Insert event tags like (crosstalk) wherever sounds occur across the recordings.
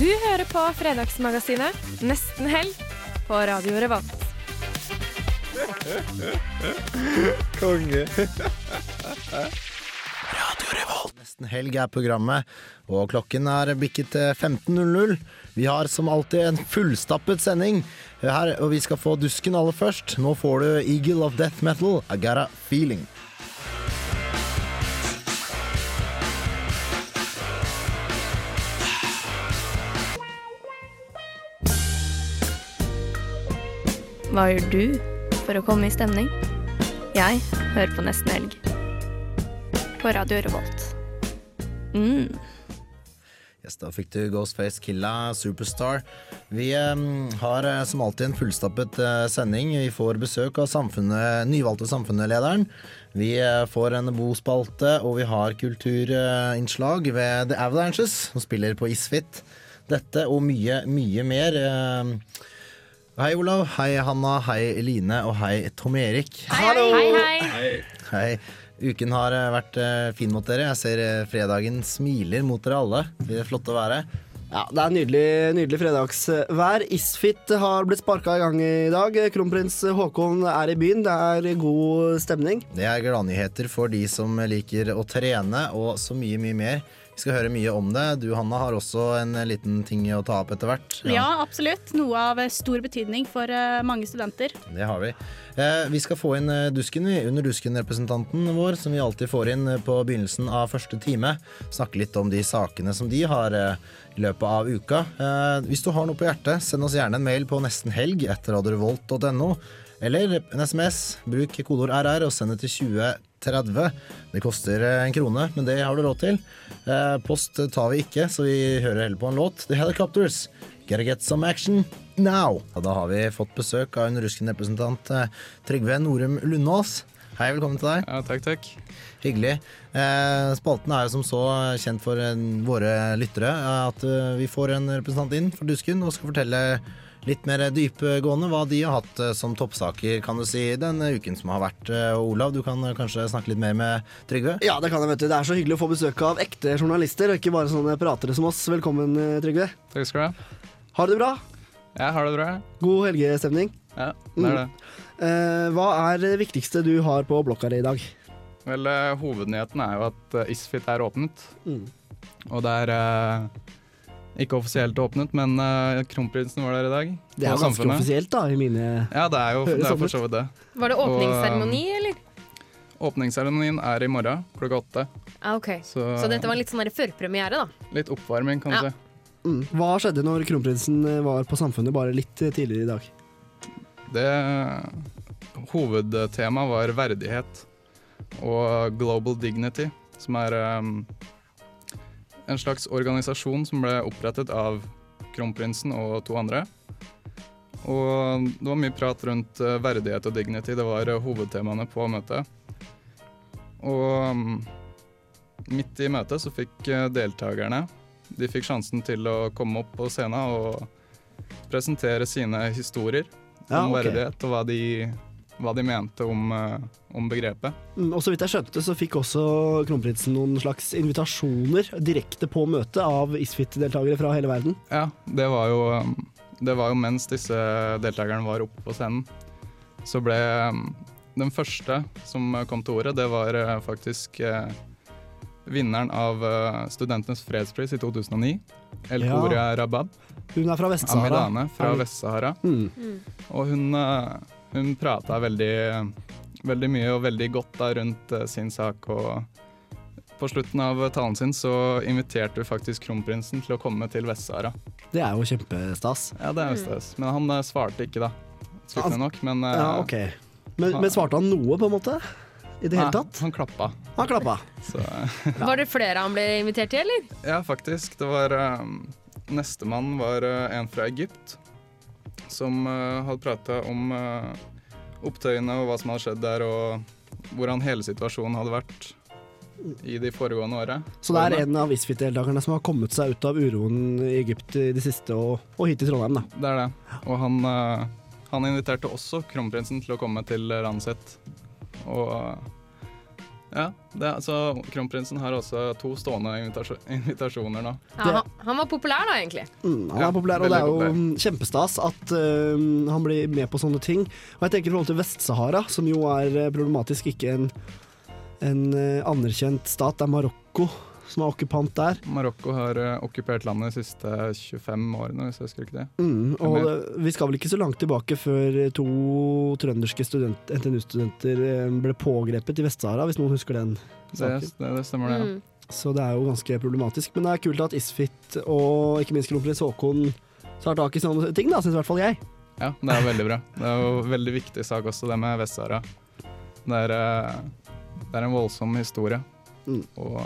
Du hører på Fredagsmagasinet Nesten helg på Radio Revolt. Konge. Radio Revolt. Nesten helg er programmet, og klokken er bikket til 15.00. Vi har som alltid en fullstappet sending her, og vi skal få dusken aller først. Nå får du Eagle of Death Metal, I Got a Feeling. Hva gjør du for å komme i stemning? Jeg hører på Nesten helg. På Radio Revolt. Mm. Yes, da fikk du Ghostface Killa Superstar. Vi eh, har som alltid en fullstappet eh, sending. Vi får besøk av nyvalgte samfunnslederen. Vi eh, får en bospalte, og vi har kulturinnslag ved The Avalanches, som spiller på Isfit. Dette og mye, mye mer. Eh, Hei, Olav. Hei, Hanna. Hei, Eline. Og hei, Tom Erik. Hei, hei, hei. Hei. Uken har eh, vært eh, fin mot dere. Jeg ser eh, fredagen smiler mot dere alle. Det er flott å være. Ja, det er nydelig, nydelig fredagsvær. Isfit har blitt sparka i gang i dag. Kronprins Haakon er i byen. Det er god stemning. Det er gladnyheter for de som liker å trene, og så mye, mye mer. Vi skal høre mye om det. Du, Hanna, har også en liten ting å ta opp etter hvert. Ja, absolutt. Noe av stor betydning for eh, mange studenter. Det har vi. Eh, vi skal få inn eh, Dusken, vi. Under Dusken-representanten vår, som vi alltid får inn på begynnelsen av første time. Snakke litt om de sakene som de har i løpet av uka. Hvis du har noe på hjertet, send oss gjerne en mail på nestenhelg etter radiorevolt.no. Eller en SMS. Bruk kodeord RR og send det til 2030. Det koster en krone, men det har du råd til. Eh, Post tar vi ikke, så vi hører heller på en låt. The Helicopters. Gotta get some action now. Og da har vi fått besøk av en russisk-representant, eh, Trygve Norum Lundås. Hei, velkommen til deg. Ja, takk, takk. Hyggelig. Eh, spalten er jo som så kjent for våre lyttere at vi får en representant inn for Dusken og skal fortelle litt mer dypgående hva de har hatt eh, som toppsaker kan du si, denne uken som har vært. Eh, Olav, du kan eh, kanskje snakke litt mer med Trygve? Ja, det kan jeg, vet du. Det er så hyggelig å få besøk av ekte journalister, og ikke bare sånne pratere som oss. Velkommen, eh, Trygve. Takk skal du ha. Har du det bra? Jeg har det bra. God helgestemning. Ja, det er det. Eh, hva er det viktigste du har på blokka di i dag? Vel, eh, hovednyheten er jo at eh, Isfit er åpnet. Mm. Og det er eh, ikke offisielt åpnet, men uh, kronprinsen var der i dag. Det er ganske Samfunnet. offisielt, da, i mine Ja, det er jo (laughs) det er for så vidt det. Var det åpningsseremoni, eller? Åpningsseremonien er i morgen klokka åtte. Ah, ok. Så, Så dette var litt sånn der førpremiere, da? litt oppvarming, kan du Ja. si. mm. Hva skjedde når kronprinsen eh, var på Samfunnet bare litt eh, tidligere i dag? Det Hovedtemaet var verdighet og global dignity, som er um, en slags organisasjon som ble opprettet av kronprinsen og to andre. Og det var mye prat rundt eh, verdighet og dignity, det var eh, hovedtemaene på møtet. Og um, midt i møtet så fikk eh, deltakerne de fikk sjansen til å komme opp på scenen og presentere sine historier Ja, om ok. verdighet og hva de, hva de mente om, eh, om begrepet. Mm, og så vidt jeg skjønte, så fikk også kronprinsen noen slags invitasjoner direkte på møtet av Isfit-deltakere fra hele verden. Ja, det var jo, det var jo mens disse deltakerne var oppe på scenen. Så ble um, den første som kom til ordet, det var eh, faktisk eh, vinneren av eh, Studentenes fredspris i 2009. El Ja. Koria Rabab. Hun er fra Vest-Sahara. Amidane fra Vest-Sahara. Mm. Og hun, eh, hun prata veldig, veldig mye og veldig godt da rundt eh, sin sak. Og på slutten av talen sin så inviterte hun faktisk kronprinsen til å komme til Vest-Sahara. Det er jo kjempestas. Ja, det er jo stas. Men han eh, svarte ikke, da. Skuffende nok. Men eh, Ja, ok. Men, men svarte han noe, på en måte? I det hele nei, tatt? han klappa. Han klappa. Så Var det flere han ble invitert til, eller? ja, faktisk. Det var, um, nestemann var uh, en fra Egypt, som eh, hadde prata om eh, opptøyene og hva som hadde skjedd der, og hvordan hele situasjonen hadde vært i de foregående åra. Så det er en av Isfit-deltakerne som har kommet seg ut av uroen i Egypt i det siste, og, og hit til Trondheim, da. Det er det. Og han, eh, han inviterte også kronprinsen til å komme til Ranset. Og ja, det, altså, kronprinsen har også to stående invitasjon, invitasjoner nå. Ja, han, han var populær da, egentlig. Mm, han Ja, er populær, og det er jo veldig mm, kjempestas at uh, han blir med på sånne ting. Og jeg tenker i forhold til Vest-Sahara, som jo er øh, problematisk, ikke en, en øh, anerkjent stat. Det er Marokko som er okkupant der. Marokko har eh, okkupert landet de siste 25 årene, hvis jeg husker ikke det. Mm, og det, vi skal vel ikke så langt tilbake før to trønderske student, NTNU-studenter øh, ble pågrepet i Vest-Sahara, hvis noen husker den saken. det, det stemmer, det. ja. Mm. Så det er jo ganske problematisk. Men det er kult at Isfit og ikke minst kronprins Haakon tar tak i sånne ting, da, syns i hvert fall jeg. Ja, det er veldig bra. Det er jo en veldig viktig sak også, det med Vest-Sahara. Det, er, eh, det er en voldsom historie. Mm. Og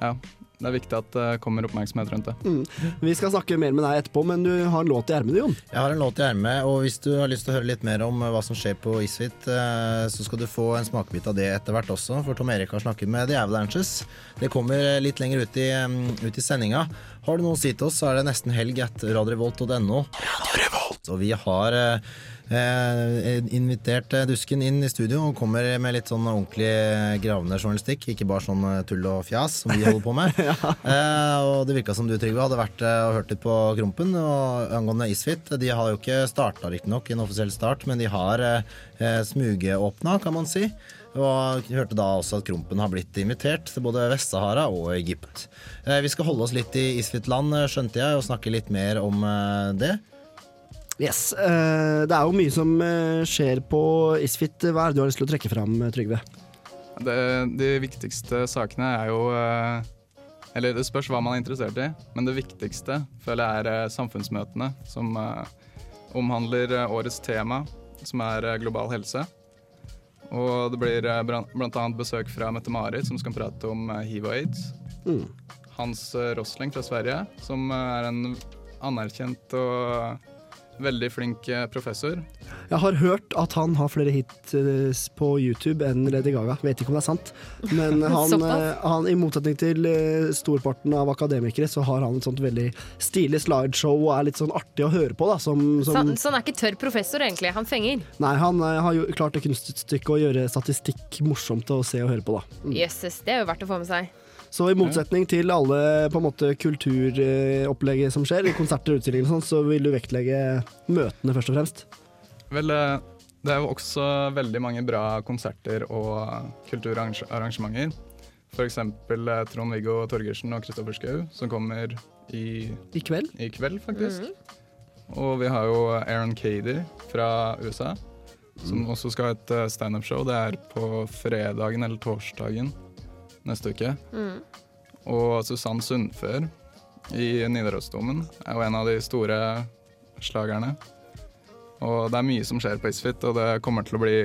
ja, det er viktig at det kommer oppmerksomhet rundt det. Mm. Vi skal snakke mer med deg etterpå, men du har en låt i ermet, Jon. Jeg har en låt i ermet, og hvis du har lyst til å høre litt mer om eh, hva som skjer på Isfit, eh, så skal du få en smakebit av det etter hvert også, for Tom Erik har snakket med The Avalanches. Det kommer eh, litt lenger ut i, mm, ut i sendinga. Har du noe å si til oss, så er det nesten helg etter radiorevolt.no. Så vi har eh, eh, invitert eh, Dusken inn i studio og kommer med litt sånn ordentlig gravende journalistikk. Ikke bare sånn eh, tull og fjas som vi holder på med. (laughs) eh, og det virka som du, Trygve, hadde vært og hørt litt på Krompen og angående Isfit. De har jo ikke starta riktignok en offisiell start, men de har eh, smugeåpna, kan man si. Og hørte da også at Krompen har blitt invitert til både Vest-Sahara og Egypt. Eh, vi skal holde oss litt i Isfit-land, eh, skjønte jeg, og snakke litt mer om eh, det. Yes, eh, Det er jo mye som skjer på Isfit. Hva er det du har lyst til å trekke fram, Trygve? det. De viktigste sakene er jo Eller det spørs hva man er interessert i, men det viktigste føler jeg er samfunnsmøtene, som omhandler årets tema, som er global helse. Og det blir bl.a. blant annet besøk fra Mette-Marit, som skal prate om eh, hiv og aids. Mm. Hans eh, Rosling fra Sverige, som eh, er en anerkjent og veldig flink eh, professor. Jeg har hørt at han har flere hit eh, på YouTube enn Lady Gaga. Vet ikke om det er sant. Men (laughs) han, eh, han i motsetning til storparten av akademikere, så har han et sånt veldig stilig slideshow og er litt sånn artig å høre på. da som, Så, som, så han er ikke tørr professor, egentlig. Han fenger. Nei, han har jo klart det kunststykket å gjøre statistikk morsomt å se og høre på, da. Mm. Det er jo verdt å få med seg. Så i motsetning til alle på en måte kulturopplegget som skjer, i konserter og utstillinger og sånn, så vil du vektlegge møtene først og fremst. Vel, eh, det er jo også veldig mange bra konserter og kulturarrangementer. F.eks. Trond-Viggo Torgersen og Kristoffer Schou, som kommer i, I kveld. i kveld, faktisk. Og vi har jo Aaron Cady fra USA, som også skal ha et eh, standup-show. Det er på fredagen eller torsdagen neste uke. Mm. Og Susann Sundfør i Nidarosdomen er jo en av de store slagerne. Og det er mye som skjer på Isfit, og det kommer til å bli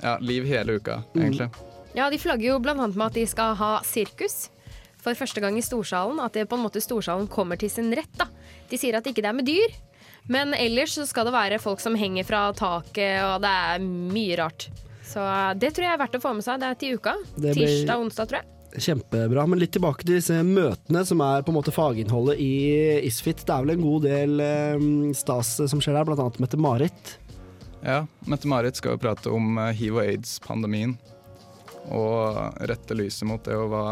ja, liv hele uka, egentlig. Ja, de flagger jo annet med at de skal ha sirkus. For første gang i Storsalen. At det på en måte Storsalen kommer til sin rett. da. De sier at ikke det er med dyr. Men ellers så skal det være folk som henger fra taket, og det er mye rart. Så det tror jeg er verdt å få med seg. Det er til uka. Det Tirsdag og onsdag, tror jeg. Kjempebra. Men litt tilbake til disse møtene, som er på en måte faginnholdet i Isfit. Det er vel en god del eh, stas som skjer der, annet Mette-Marit. Ja, Mette-Marit skal jo prate om eh, hiv- og aids-pandemien. Og rette lyset mot det og hva,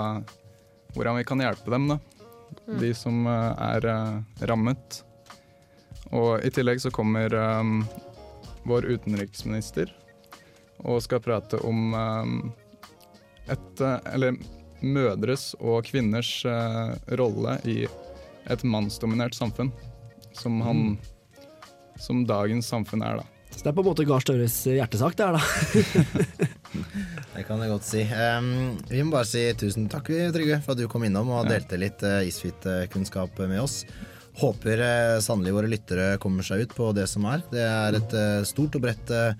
hvordan vi kan hjelpe dem, da. De som eh, er eh, rammet. Og i tillegg så kommer um, vår utenriksminister og skal prate om eh, et eh, Eller mødres og kvinners eh, rolle i et mannsdominert samfunn. Som han Som dagens samfunn er, da. Så det er på en måte Gahr Støres hjertesak, det her, da. (laughs) Det kan jeg godt si. Um, vi må bare si tusen takk, Trygve, for at du kom innom og delte litt uh, Isfit-kunnskap med oss. Håper eh, sannelig våre lyttere kommer seg ut på det som er. Det er et eh, stort og bredt eh,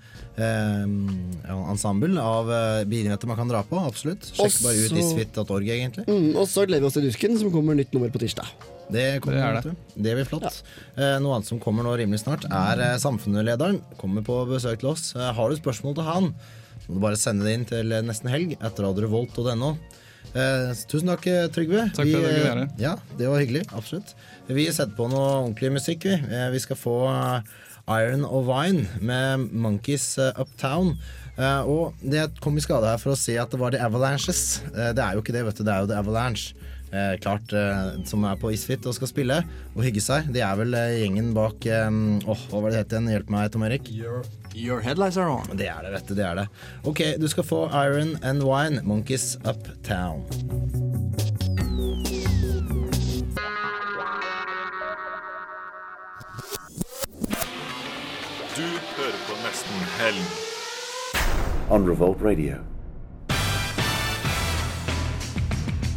ensemble av begivenheter man kan dra på. Absolutt. Sjekk bare ut Også- isfit.org, egentlig. Mm, og så gleder vi oss til Dusken, som kommer nytt nummer på tirsdag. Det kommer, Det er du. Det blir flott. Eh, noe annet som kommer nå rimelig snart, er eh, Samfunnslederen. Kommer på besøk til oss. Eh, har du spørsmål til han, må du bare sende det inn til eh, nesten helg etter radiorevolt.no. Eh, tusen takk, eh, Trygve. Takk for Vi, kunne eh. Ja, det var hyggelig. Absolutt. Vi setter på noe ordentlig musikk, vi. Eh, vi skal få eh, Iron og Vine med Monkeys Uptown. Eh, og det kom i skade her for å si at det var The Avalanches. Eh, det er jo ikke det, vet du. Det er jo The Avalanche. Eh, klart eh, Som er på Isfit og skal spille og hygge seg. Det er vel eh, gjengen bak eh, Åh, hva var det det het igjen? Hjelp meg, Tom Erik. Your headlights are on. Det er det, vet du. Det er det. Ok, du skal få Iron and Wine, Monkeys Uptown. Du hører på Nesten Helg. on Revolt Radio.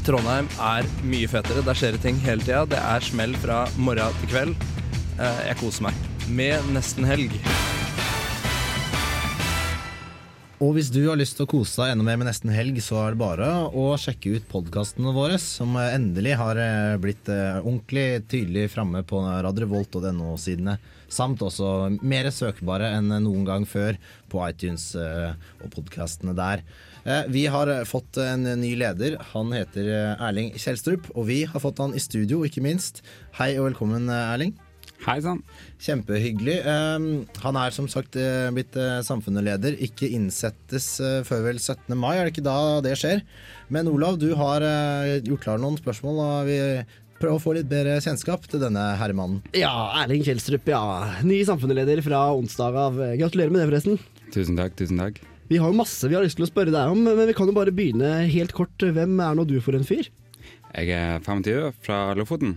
Trondheim er mye fetere. Der skjer det ting hele tida. Det er smell fra morgen til kveld. Eh, Jeg koser meg. Med nesten helg. Og hvis du har lyst til å kose deg enda mer med Nesten Helg, så er det bare å sjekke ut podkastene våre, som endelig har eh, blitt eh, ordentlig tydelig framme på radrevolt.no-sidene. Samt også mer søkbare enn noen gang før på iTunes eh, og podkastene der. Vi har fått en ny leder. Han heter Erling Kjelstrup, og vi har fått han i studio, ikke minst. Hei og velkommen, Erling. Hei sann. Kjempehyggelig. Um, han er som sagt eh, blitt uh, samfunnsleder. Ikke innsettes eh, før vel 17. mai, er det ikke da det skjer? Men Olav, du har eh, gjort klar noen spørsmål, og vi prøver å få litt bedre kjennskap til denne herremannen. Ja, Erling Kjelstrup, ja. Ny samfunnsleder fra onsdag av. Gratulerer med det, forresten. Tusen takk, tusen takk. Vi har jo masse vi har lyst til å spørre deg om, men vi kan jo bare begynne helt kort. Hvem er nå du for en fyr? Jeg er 25 fra Lofoten.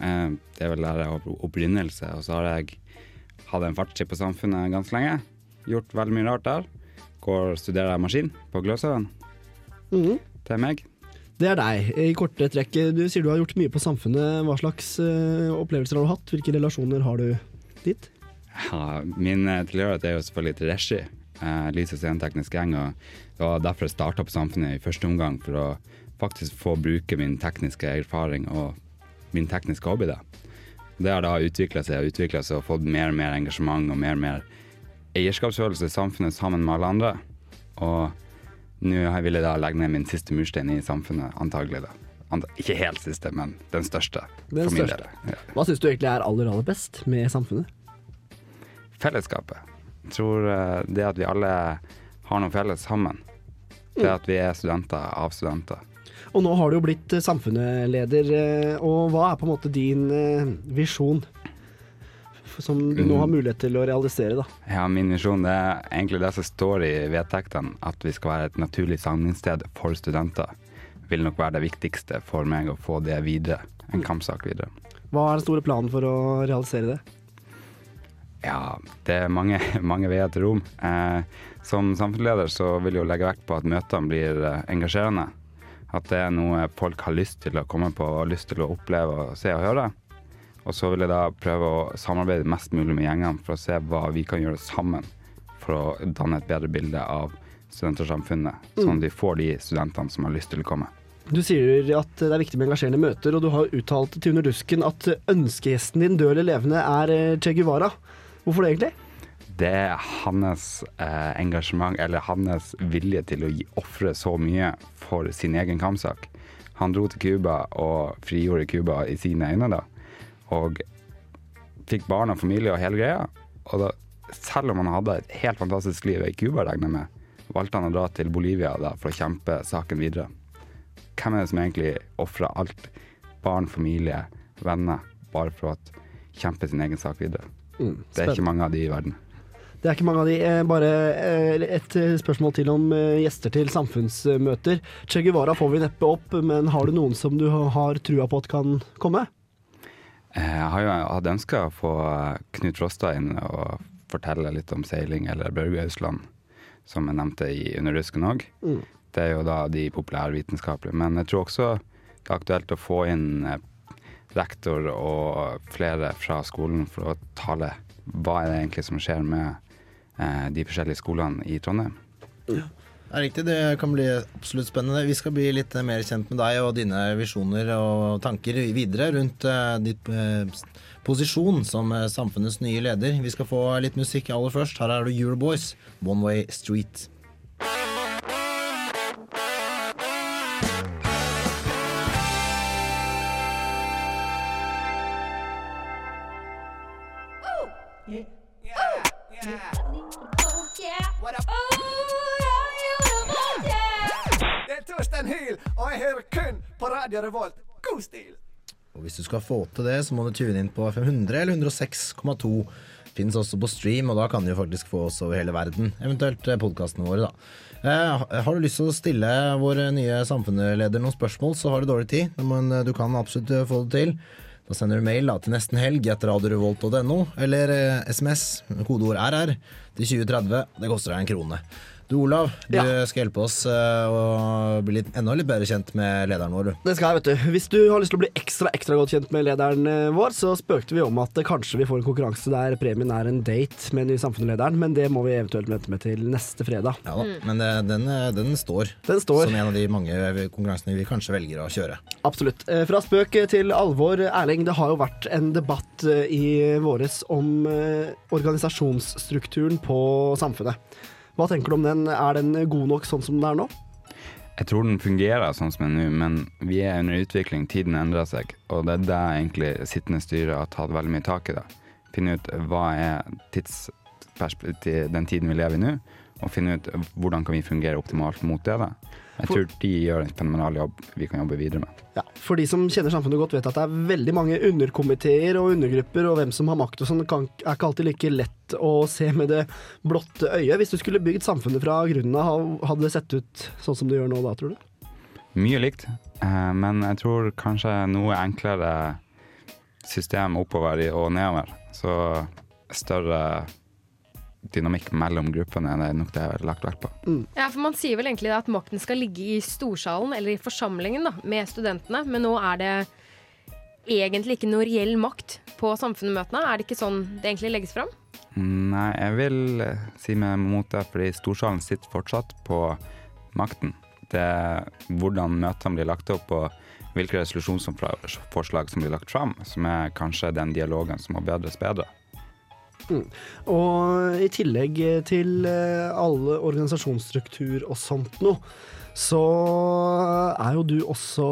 Eh, Det er vel der jeg har opprinnelse, og så har jeg hatt en fartstid på samfunnet ganske lenge. Gjort veldig mye rart der. Går og studerer maskin på Gløshaugen. Mm. Det er meg. Det er deg. I korte trekk, du sier du har gjort mye på samfunnet. Hva slags eh, opplevelser har du hatt? Hvilke relasjoner har du dit? Ja, min eh, tilhørighet er jo selvfølgelig til regi. lys- og sceneteknisk gjeng. Og det var derfor jeg starta på Samfunnet i første omgang, for å faktisk få bruke min tekniske erfaring og min tekniske hobby. da. Det har da utvikla seg og utvikla seg og fått mer og mer engasjement og mer og mer eierskapsfølelse i samfunnet sammen med alle andre. Og nå vil jeg da legge ned min siste murstein i samfunnet, antagelig. da. Ikke helt siste, men den største. Den største. Ja. Hva syns du egentlig er aller, aller best med samfunnet? fellesskapet. Jeg tror eh, det at vi alle har noe felles sammen. Det at vi er studenter av studenter. Og nå har du jo blitt eh, samfunnsleder, eh, og hva er på en måte din eh, visjon? Som du nå har mulighet til å realisere, da. Ja, Min visjon det er egentlig det som står i vedtektene, at vi skal være et naturlig samlingssted for studenter. Vil nok være det viktigste for meg å få det videre. En kampsak videre. Hva er den store planen for å realisere det? Ja, det er mange, (laughs) mange veier til rom. Eh, som samfunnsleder så vil jeg jo legge vekt på at møtene blir engasjerende. At det er noe folk har lyst til å komme på og lyst til å oppleve og se og høre. Og så vil jeg da prøve å samarbeide mest mulig med gjengene for å se hva vi kan gjøre sammen for å danne et bedre bilde av studentersamfunnet, sånn at vi får de studentene som har lyst til å komme. Du sier at det er viktig med engasjerende møter, og du har uttalt til Under dusken at ønskegjesten din, død eller levende, er eh, Che Guevara. Hvorfor det egentlig? Det er hans eh, engasjement, eller hans vilje til å ofre så mye for sin egen kampsak. Han dro til Cuba og frigjorde Cuba i sine øyne, da. Og fikk barn og familie og hele greia. Og da, selv om han hadde et helt fantastisk liv i Cuba, regner jeg med, valgte han å dra til Bolivia da, for å kjempe saken videre. Hvem er det som egentlig ofrer alt? Barn, familie, venner, bare for å kjempe sin egen sak videre. Mm, det er ikke mange av de i verden. Det er ikke mange av de. Eh, Bare eh, et eh, spørsmål til om gjester til samfunnsmøter. Che Guevara får vi neppe opp, men har du noen som du har trua på at kan komme? Jeg har jo hatt ønska å få Knut Rostad inn og fortelle litt om seiling eller Børge-Ausland, som jeg nevnte i Under rusken òg. Mm. Det er jo da de populærvitenskapelige. Men jeg tror også det er aktuelt å få inn rektor og flere fra skolen for å tale hva er det egentlig som skjer med de forskjellige skolene i Trondheim. Det er riktig, det kan bli absolutt spennende. Vi skal bli litt eh, mer kjent med deg og dine visjoner og tanker videre rundt eh, ditt eh, posisjon som eh, samfunnets nye leder. Vi skal få litt musikk aller først. Her er du Euroboys, One Way Street. Du skal få til det, så må du tune inn på 500 eller 106,2. Fins også på stream, og da kan du faktisk få oss over hele verden. Eventuelt podkastene våre, da. Eh, har du lyst til å stille vår nye samfunnsleder noen spørsmål, så har du dårlig tid, men eh, du kan absolutt eh, få det til. Da sender du mail da, til nesten helg etter radiorevolt.no, eller eh, SMS kodeord RR til 2030. Det koster deg en krone. Du Olav, du skal hjelpe oss eh, å bli litt, enda litt bedre kjent med lederen vår. Det skal jeg, vet du. Hvis du har lyst til å bli ekstra ekstra godt kjent med lederen eh, vår, så spøkte vi om at eh, kanskje vi får en konkurranse der premien er en date med den nye samfunnslederen, men det må vi eventuelt vente med til neste fredag. Ja da, Men eh, den, den, står, Den står. som en av de mange konkurransene vi kanskje velger å kjøre. Absolutt. Fra spøk til alvor, Erling. Det har jo vært en debatt i våres om organisasjonsstrukturen på samfunnet. Hva tenker du om den? Er den god nok sånn som den er nå? Jeg tror den fungerer sånn som den er nå, men vi er under utvikling, tiden endrer seg. Og det er det egentlig sittende styre har tatt veldig mye tak i. da. Finne ut hva er den tiden vi lever i nå, og finne ut hvordan kan vi fungere optimalt mot det. da. Jeg tror de gjør en fenomenal jobb vi kan jobbe videre med. Ja, For de som kjenner samfunnet godt, vet at det er veldig mange underkomiteer og undergrupper, og hvem som har makt og sånn, kan, er ikke alltid like lett å se med det blotte øyet. Hvis du skulle bygd samfunnet fra grunnen av, hadde det sett ut sånn som det gjør nå da, tror du? Mye likt, eh, men jeg tror kanskje noe enklere system oppover og nedover. Så større dynamikk mellom gruppene er nok det jeg har lagt vekt på. Ja, for Man sier vel egentlig at makten skal ligge i storsalen, eller i forsamlingen, da, med studentene. Men nå er det egentlig ikke noe reell makt på samfunnsmøtene. Er det ikke sånn det egentlig legges fram? Nei, jeg vil eh, si meg mot det, fordi storsalen sitter fortsatt på makten. Det er hvordan møtene blir lagt opp og hvilke resolusjonsforslag som blir lagt fram, som er kanskje den dialogen som må bedres bedre. Mm. Og i tillegg til eh, alle organisasjonsstruktur og sånt noe, så er jo du også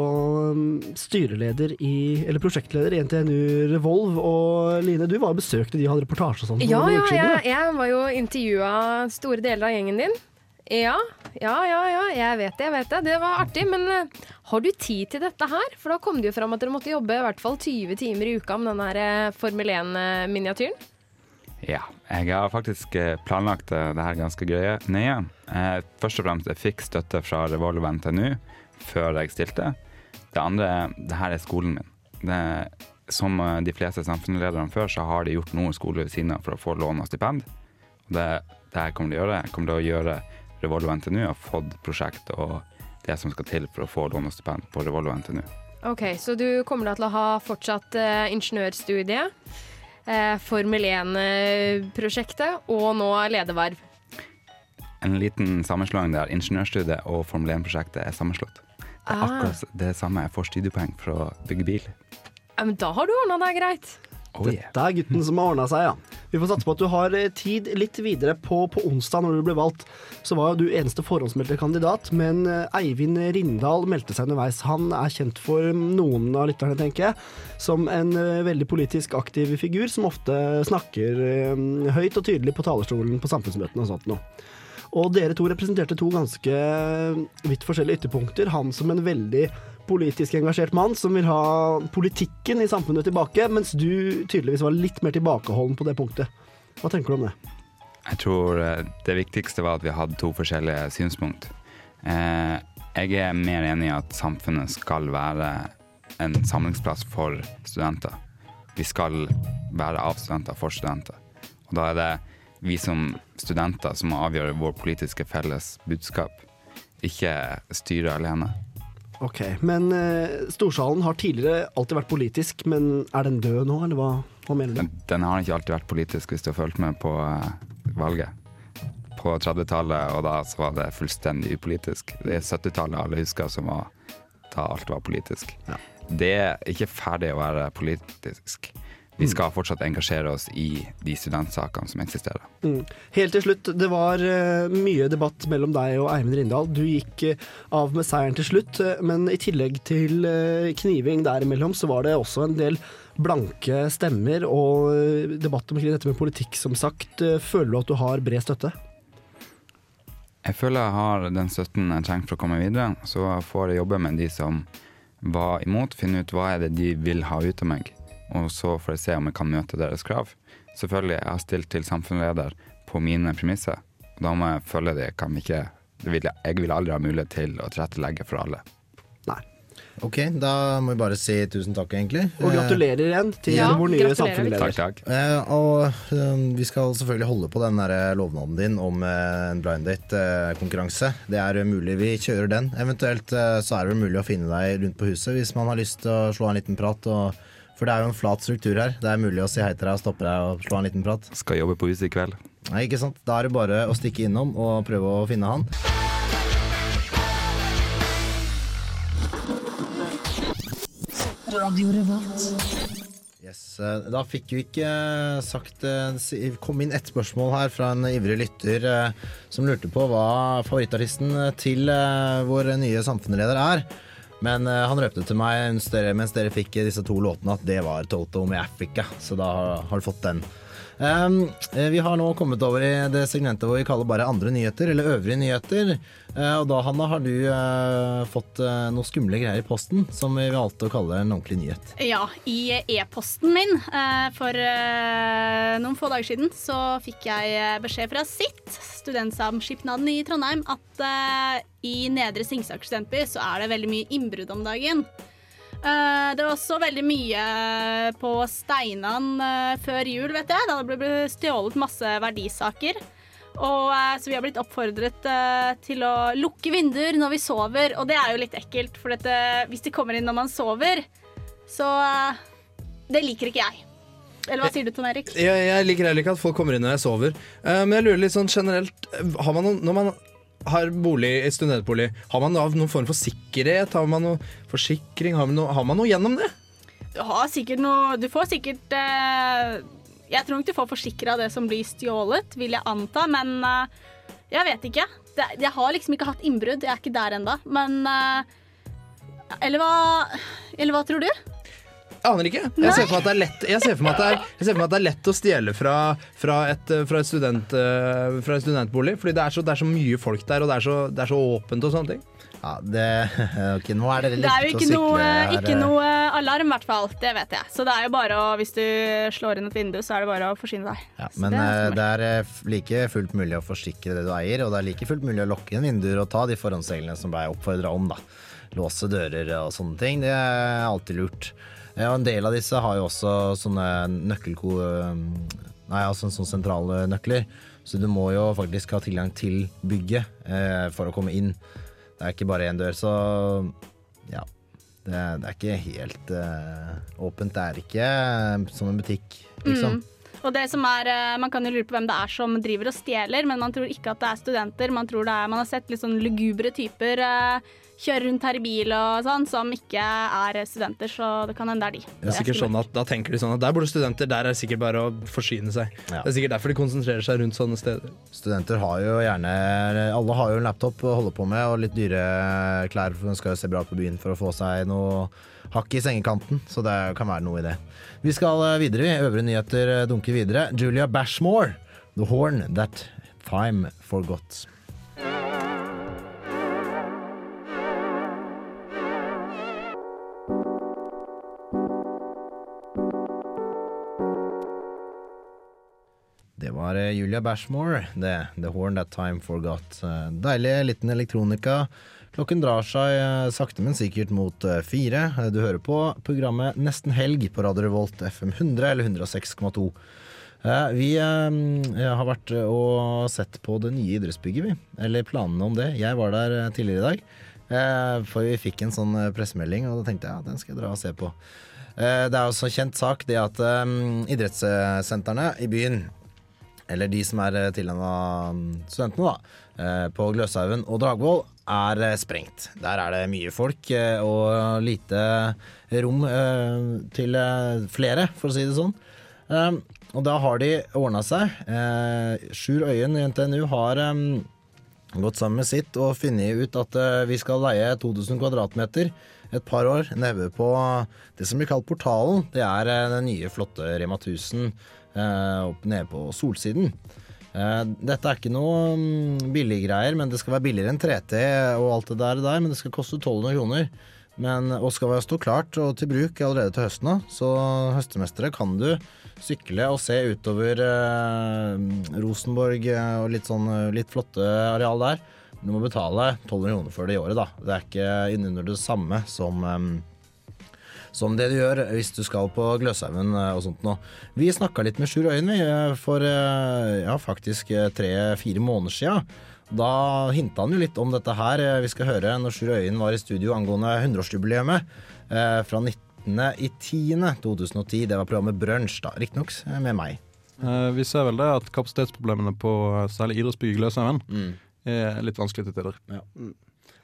mm, styreleder i, eller prosjektleder i NTNU Revolv. Og Line, du var og besøkte de og hadde reportasje og sånn. Ja, ja, jeg, jeg var jo intervjua store deler av gjengen din. Ja, ja, ja, ja, jeg vet det, jeg vet det. Det var artig. Men eh, har du tid til dette her? For da kom det jo fram at dere måtte jobbe i hvert fall 20 timer i uka med den her eh, Formel 1-miniatyren. Ja, jeg har faktisk eh, planlagt eh, det her ganske greie, nøye. Eh, Først og fremst, jeg fikk støtte fra Revolve NTNU før jeg stilte. Det andre er, det her er skolen min. Det, som de fleste samfunnslederne før, så har de gjort noe skole ved siden av for å få lån og stipend. Og det, det her kommer de å gjøre. Jeg kommer til å gjøre Revolve NTNU har fått prosjekt og det som skal til for å få lån og stipend på Revolve NTNU. Ok, Så du kommer da til å ha fortsatt eh, ingeniørstudie, eh, Formel 1-prosjektet og nå lederverv. En liten sammenslåing der ingeniørstudiet og Formel 1-prosjektet er sammenslått. Det er Ah. akkurat det samme. Jeg får studiepoeng for å bygge bil. Ja, men da har du ordna deg greit. Oh, yeah. Dette er gutten som har ordna seg, ja. Vi får satse på at du har eh, tid litt videre på, på onsdag når du ble valgt. Så var jo du eneste forhåndsmeldte kandidat, men eh, Eivind Rindal meldte seg underveis. Han er kjent for noen av lytterne, tenker jeg, som en eh, veldig politisk aktiv figur som ofte snakker høyt og tydelig på talerstolen på samfunnsmøtene og sånt noe. Og dere to representerte to ganske vidt forskjellige ytterpunkter. Han som en veldig politisk engasjert mann som vil ha politikken i samfunnet tilbake, mens du tydeligvis var litt mer tilbakeholden på det punktet. Hva tenker du om det? Jeg tror eh, det viktigste var at vi hadde to forskjellige synspunkt. Eh, jeg er mer enig i at samfunnet skal være en samlingsplass for studenter. Vi skal være av studenter for studenter. Og da er det vi som studenter som må vår politiske felles budskap, ikke styret alene. Ok, men eh, Storsalen har tidligere alltid vært politisk, men er den død nå, eller hva, hva mener du? Den har ikke alltid vært politisk hvis du har fulgt med på eh, valget. på 30-tallet, og da så var det fullstendig upolitisk. Det er 70-tallet alle husker som var da alt var politisk. Det er ikke ferdig å være politisk. Vi skal fortsatt engasjere oss i de studentsakene som eksisterer. Mm. Helt til slutt, det var eh, mye debatt mellom deg og Eivind Rindal. Du gikk eh, av med seieren til slutt, eh, men i tillegg til kniving kniving derimellom, så var det også en del blanke stemmer og debatt omkring dette med politikk, som sagt. Føler du at du har bred støtte? Jeg føler jeg har den støtten jeg trenger for å komme videre. Så får jeg jobbe med de som var imot, finne ut hva er det de vil ha ut av meg. Og så får jeg se om jeg kan møte deres krav. Selvfølgelig, jeg har stilt til samfunnsleder på mine premisser. Og da må jeg følge de. Jeg, kan ikke, vil, jeg- jeg vil aldri ha mulighet til å tilrettelegge for alle. Nei. Ok, da må vi bare si tusen takk, egentlig. Og gratulerer igjen til vår nye samfunnsleder. Takk, takk. Eh, og eh, vi skal selvfølgelig holde på den der eh, lovnaden din om eh, en blind date-konkurranse. det er mulig vi kjører den. Eventuelt eh, så er det vel mulig å finne deg rundt på huset hvis man har lyst til å slå en liten prat. Og, for det er jo en flat struktur her. Det er mulig å si hei til deg og stoppe deg og slå en liten prat. Skal jobbe på huset i kveld. Nei, ikke sant? Da er det bare å stikke innom og prøve å finne han. Yes, eh, Da fikk vi ikke eh, sagt eh, kom inn ett spørsmål her fra en ivrig lytter som lurte på hva favorittartisten til vår nye samfunnsleder er. Men uh, han røpte til meg mens dere, mens dere fikk disse to låtene at det var Toto med Africa, så da har, har du fått den. Um, vi har nå kommet over i det segmentet hvor vi kaller bare andre nyheter, eller øvrige nyheter. Uh, og da, Hanna, har du uh, fått uh, noen skumle greier i posten som vi valgte å kalle en ordentlig nyhet. Ja, i e-posten min for noen få dager siden så fikk jeg beskjed fra sitt, Studentsamskipnaden i Trondheim, at i Nedre Singsaker studentby så er det veldig mye innbrudd om dagen. Eh, det var også veldig mye på Steinan eh, før jul, vet jeg, da det ble stjålet masse verdisaker. Og, eh, så vi har blitt oppfordret til å lukke vinduer når vi sover, og det er jo litt ekkelt, for dette, hvis de kommer inn når man sover, så Det liker ikke jeg. Eller hva sier du, Tom Erik? Jeg, jeg liker heller ikke at folk kommer inn når jeg sover. Men jeg lurer litt sånn generelt har man noen, Når man har bolig studentbolig, har man da noen form for sikkerhet? Har man noe forsikring? Har man noe, har man noe gjennom det? Du har sikkert noe Du får sikkert eh, Jeg tror nok du får forsikra det som blir stjålet, vil jeg anta, men eh, jeg vet ikke. Jeg har liksom ikke hatt innbrudd, jeg er ikke der ennå, men eh, Eller hva Eller hva tror du? Aner ikke. Jeg ser for meg at det er lett, jeg ser for meg at det er, jeg ser for meg at det er lett å stjele fra, fra, et, eh, fra, et student, eh, fra en studentbolig. Fordi det er, så, det er så mye folk der, og det er så, det er så åpent og sånne ting. Ja, det ok, Nå er dere Det er litt ikke å noe, er jo ikke noe alarm, i hvert fall. Det vet jeg. Så det er jo bare å Hvis du slår inn et vindu, så er det bare å forsyne deg. Ja, men det er eh, det er eh, like fullt mulig å forsikre det du eier, og det er like fullt mulig å lokke inn vinduer og ta de forhåndsreglene som ble oppfordra om. da. Låse dører og sånne ting. Det er alltid lurt. Ja, en del av disse har jo også sånne nøkkelko... Nei, altså sånne sentrale nøkler. Så du må jo faktisk ha tilgang til bygget eh, for å komme inn. Det er ikke bare én dør, så ja. Det, det er ikke helt eh, åpent. Det er ikke eh, som en butikk, liksom. Mm. Og det som er, eh, Man kan jo lure på hvem det er som driver og stjeler, men man tror ikke at det er studenter. Man tror det er, man har sett litt sånn lugubre typer eh, kjøre rundt her i bil og sånn, som ikke er studenter, så det kan hende det er de. Det er sikkert sånn at Da tenker de sånn at der bor det studenter, der er det sikkert bare å forsyne seg. Ja. Det er sikkert derfor de konsentrerer seg rundt sånne steder. Studenter har jo gjerne Alle har jo en laptop å holde på med, og litt dyre klær, for de skal jo se bra på byen for å få seg noe hakk i sengekanten. Så det kan være noe i det. Vi skal eh, videre. vi. Øvrige nyheter eh, dunker videre. Julia Bashmore, 'The Horn That Time Forgot'. Var eh, Julia Bashmore, det. 'The Horn That Time Forgot'. Eh, Deilig liten elektronika. Klokken drar seg eh, sakte, men sikkert mot fire. Du hører på programmet Nesten helg på Radio Revolt FM 100 eller 106,2. Eh, Vi har vært og sett på det nye idrettsbygget, vi. Eller planene om det. Jeg var der tidligere i dag. For vi fikk en sånn pressemelding, og da tenkte jeg ja, den skal jeg dra og se på. Det er også en kjent sak det at idrettssentrene i byen eller de som er tilnavna studentene, da, eh, på Gløshaugen og Dragvoll, er eh, sprengt. Der er det mye folk eh, og lite rom eh, til eh, flere, for å si det sånn. Eh, og da har de ordna seg. Eh, Sjur Øyen i NTNU har eh, gått sammen med sitt og funnet ut at eh, vi skal leie 2000 kvadratmeter et par år nede på det som blir kalt Portalen. Det er eh, den nye, flotte Rema 1000 eh, opp nede på Solsiden. Eh, Dette er ikke noe mm, billiggreier, men det skal være billigere enn 3T og alt det der, der men det skal koste 1200 kroner. Men, og skal være stå klart og til bruk allerede til høsten. Så høstemestere kan du sykle og se utover eh, Rosenborg eh, og litt sånn eh, litt flotte areal der. Du må betale 1200 kroner for det i året, da. Det er ikke innunder det samme som eh, som det du gjør hvis du skal på Gløshaugen eh, og sånt nå. Vi snakka litt med Sjur Øyen vi, eh, for eh, ja, faktisk tre-fire måneder sia. Da hinta han jo litt om dette her. Vi skal høre når Sjur Øyen var i studio angående 100-årsjubileet eh, fra 19.10.2010. Det var programmet Brunsj, da. Riktignok med meg. Eh, vi ser vel det at kapasitetsproblemene på særlig idrettsbygget Gløshaugen er litt vanskelig til tider.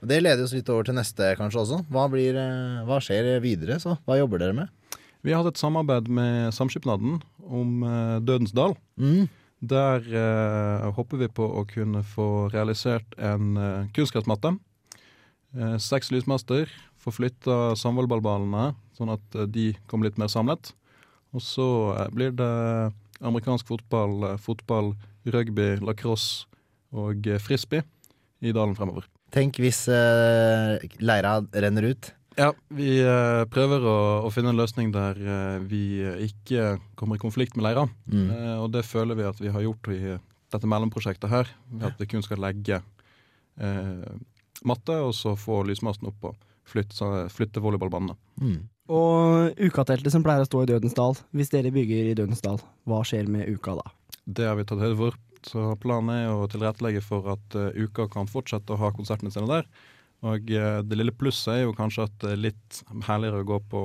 Og Det leder oss litt over til neste, kanskje også. Hva, blir, eh, hva skjer videre, så? Hva jobber dere med? Vi har hatt et samarbeid med Samskipnaden om eh, Dødens dal. Mm. Der eh, håper vi på å kunne få realisert en eh, kunstgressmatte. Eh, seks lysmaster. Få flytta samvollballballene, sånn at eh, de kommer litt mer samlet. Og så eh, blir det amerikansk fotball, fotball, rugby, lacrosse og frisbee i dalen fremover. Tenk hvis uh, leira renner ut. Ja, vi uh, prøver å, å finne en løsning der uh, vi ikke kommer i konflikt med leira. Mm. Eh, og det føler vi at vi har gjort i dette mellomprosjektet her. Ved at vi kun skal legge eh, matte, og så få lysmasten opp og flytte, flytte volleyballbanene. Og ukateltet som pleier å stå i Dødens dal, hvis dere bygger i Dødens dal, hva skjer med uka da? Det har vi tatt høyde for. Så planen er å tilrettelegge for at eh, uka kan fortsette å ha konsertene sine der. Og eh, det lille plusset er jo kanskje at det er litt herligere å gå på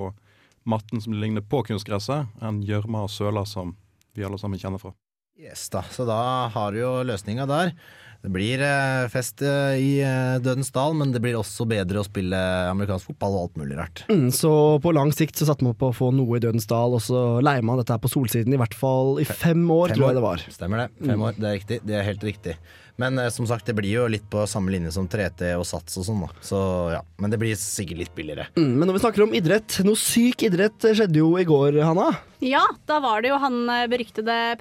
matten som ligner på kunstgresset, enn gjørma og søla som vi alle sammen kjenner fra. Yes da, Så da har du jo løsninga der. Det blir eh, fest eh, i eh, Dødens dal, men det blir også bedre å spille amerikansk fotball og alt mulig rart. Mm, så på lang sikt så satte man på å få noe i Dødens dal, og så leier man dette her på Solsiden i hvert fall i fem år, Fem tror år. jeg det var. Stemmer det. Fem Mm. år, det er riktig. Det er helt riktig. Men eh, som sagt, det blir jo litt på samme linje som 3T og Sats og sånn, da. Så ja. Men det blir sikkert litt billigere. Mm, men når vi snakker om idrett, noe syk idrett skjedde jo i går, Hanna. Ja, da var det jo han beryktede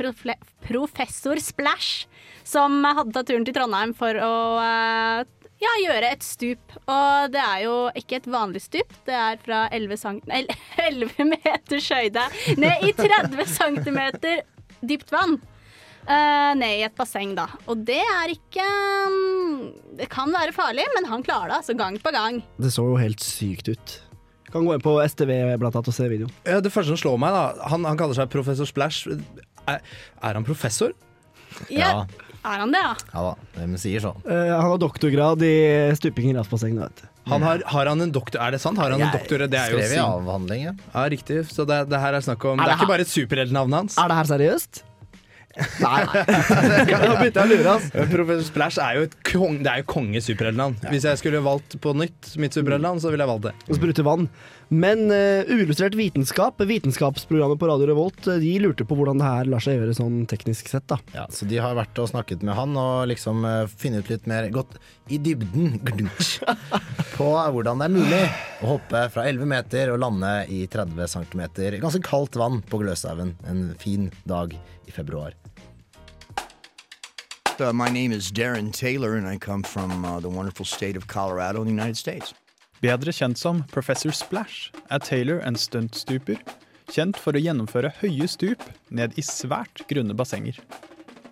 professor Splash som hadde tatt turen til Trondheim for å eh, ja, gjøre et stup. Og det er jo ikke et vanlig stup, det er fra 11, cm, (laughs) el- 11 meters høyde ned i 30 cm dypt vann. Uh, ned i et basseng, da. Og det er ikke um, Det kan være farlig, men han klarer det altså gang på gang. Det så jo helt sykt ut. Kan gå inn på STV blant annet og se videoen. Ja, det første som slår meg, da Han, han kaller seg professor Splash. Er, er han professor? Ja, Er han det, ja? Ja da, de sier sånn. Eh, han har doktorgrad i stuping i glassbasseng. vet du. Han har, har han en doktor Er det sant? Har han en doktor? Det er jo skrev i sin- avhandling, Ja, riktig. Så det, det her er snakk om Er Det det er ikke han- bare et superheltnavn hans. Er det her seriøst? Nei, nei. (laughs) Nå begynte jeg å lure, ass. Professor Splash er jo et kong, det er jo konge-superheltnavn. Hvis jeg skulle valgt på nytt mitt superheltnavn, så ville jeg valgt det. Og sprute vann. Men uh, uillustrert vitenskap, vitenskapsprogrammet på Radio Revolt, eh, de lurte på hvordan det her lar seg gjøre sånn teknisk sett. da. Ja, Så de har vært og snakket med han og liksom uh, funnet ut litt mer gått i dybden (laughs) på hvordan det er mulig å hoppe fra 11 meter og lande i 30 cm ganske kaldt vann på Gløshaugen en fin dag i februar. Uh, my name is Darren Taylor, and I come from uh, the wonderful state of Colorado in the United States. Bedre kjent som Professor Splash er Taylor en stuntstuper, kjent for å gjennomføre høye stup ned i svært grunne bassenger.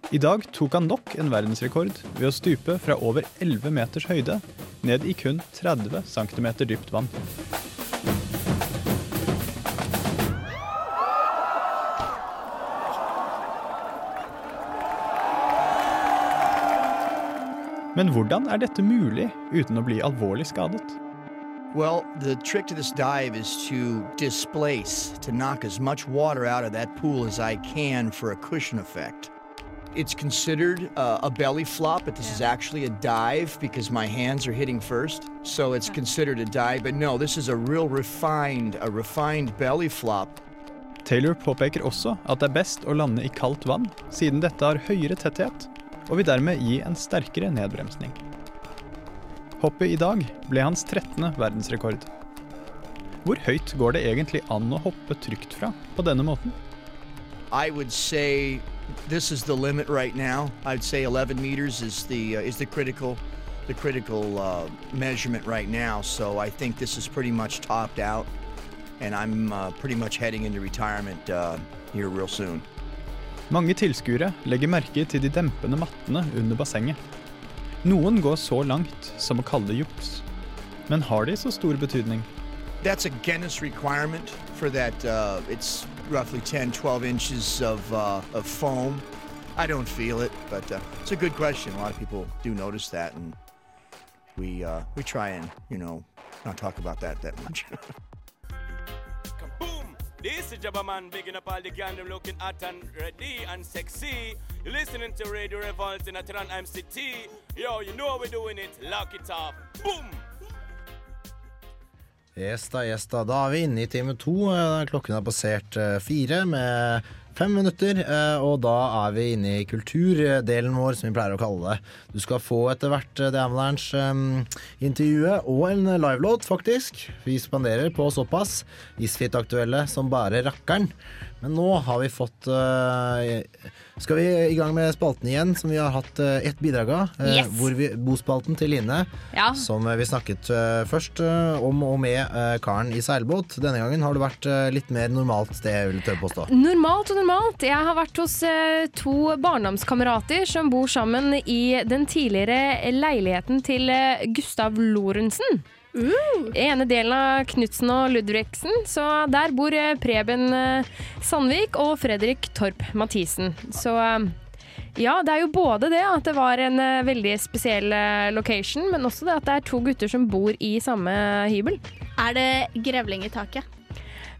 I dag tok han nok en verdensrekord ved å stupe fra over 11 meters høyde ned i kun 30 cm dypt vann. Men hvordan er dette mulig uten å bli alvorlig skadet? Well, the trick to this dive is to displace, to knock as much water out of that pool as I can for a cushion effect. it's considered uh, a belly flop, but this is actually a dive because my hands are hitting first. So it's considered a dive, but no, this is a real refined, a refined belly flop. Taylor påpeker også at det er best å lande i kaldt vann, siden dette har høyere tetthet og vil dermed gi en sterkere nedbremsning. Hoppet i dag ble hans 13. verdensrekord. Hvor høyt går det egentlig an å hoppe trygt fra på denne måten? I would say this is the limit right now. I'd say 11 meters is the uh, is the critical the critical uh, measurement right now. So I think this is pretty much topped out, and I'm uh, pretty much heading into retirement uh, here real soon. Mange tilskuere legger merke til de dempende mattene under bassenget. Noen går så langt som å kalle det juks. Men har de så stor betydning? That's a Guinness requirement for that. Uh, it's roughly 10, 12 inches of, uh, of foam. I don't feel it, but uh, it's a good question. A lot of people do notice that, and we uh, we try and you know not talk about that that much. (laughs) This is Jabba Man, bigging up all the gang, them looking hot and ready and sexy. You're listening to Radio Revolt in Atran MCT. Yo, you know how we're doing it. Lock it up. Boom! Yes da, yes da. Da er vi inne i time to. Eh, Klokken har passert eh, fire med fem minutter. eh, Og da er vi inne i kulturdelen vår, som vi pleier å kalle det. Du skal få etter hvert eh, The Avalanche-intervjuet og en livelåt, faktisk. Vi spanderer på såpass. Isfit-aktuelle som bare rakkeren. Men nå har vi fått eh, Skal vi i gang med spalten igjen, som vi har hatt eh, ett bidrag av? eh, Yes. Hvor vi, bospalten til Line. Ja. Som eh, vi snakket først om og med karen i seilbåt. Denne gangen har det vært litt mer normalt sted, vil jeg tørre påstå. Normalt og normalt. Jeg har vært hos to barndomskamerater som bor sammen i den tidligere leiligheten til Gustav Lorentzen. Ene delen av Knutsen og Ludvigsen. Så der bor eh, Preben eh, Sandvik og Fredrik Torp Mathisen. Så eh, ja, det er jo både det at det var en veldig spesiell location, men også det at det er to gutter som bor i samme hybel. Er det grevling i taket?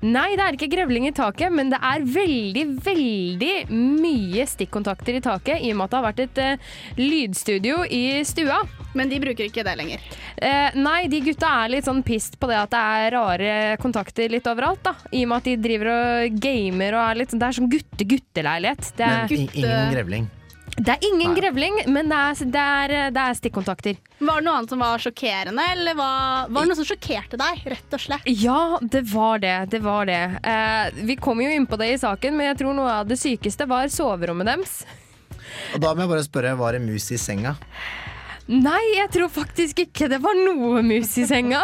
Nei, det er ikke grevling i taket, men det er veldig, veldig mye stikkontakter i taket, i og med at det har vært et uh, lydstudio i stua. Men de bruker ikke det lenger? Eh, nei, de gutta er litt sånn pissed på det at det er rare kontakter litt overalt, da. I og med at de driver og gamer og er litt sånn Det er sånn gutte-gutteleilighet. Det Men ingen grevling. Det er ingen grevling, men det er, det, er, det er stikkontakter. Var det noe annet som var sjokkerende, eller var, var det noe som sjokkerte deg, rett og slett? Ja, det var det. Det var det. Eh, vi kom jo inn på det i saken, men jeg tror noe av det sykeste var soverommet deres. Og da må jeg bare spørre, var det mus i senga? Nei, jeg tror faktisk ikke det var noe mus i senga.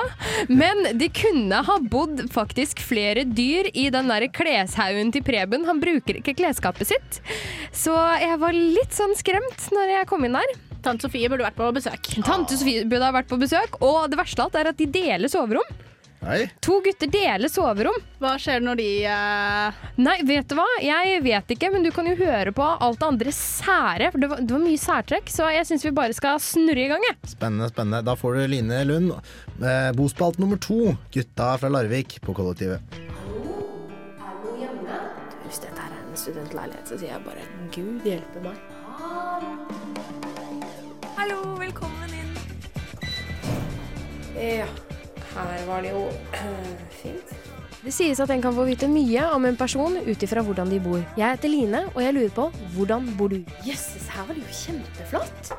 Men de kunne ha bodd faktisk flere dyr i den der kleshaugen til Preben. Han bruker ikke klesskapet sitt. Så jeg var litt sånn skremt når jeg kom inn der. Tante Sofie burde vært på besøk. Tante Sofie burde ha vært på besøk, og det verste av alt er at de deler soverom. Nei. To gutter deler soverom. Hva skjer når de uh... Nei, vet du hva? Jeg vet ikke, men du kan jo høre på alt det andre sære. For det var, det var mye særtrekk, så jeg syns vi bare skal snurre i gang, jeg. Spennende, spennende. Da får du Line Lund. Eh, bospalt nummer to, gutta fra Larvik på kollektivet. Hvis dette er en studentleilighet, så sier jeg bare Gud hjelpe meg. Hallo, velkommen inn. Ja, her var det jo (clears throat) fint. Det sies at en kan få vite mye om en person ut ifra hvordan de bor. Jeg heter Line, og jeg lurer på hvordan bor du? Jøsses, her var det jo kjempeflott.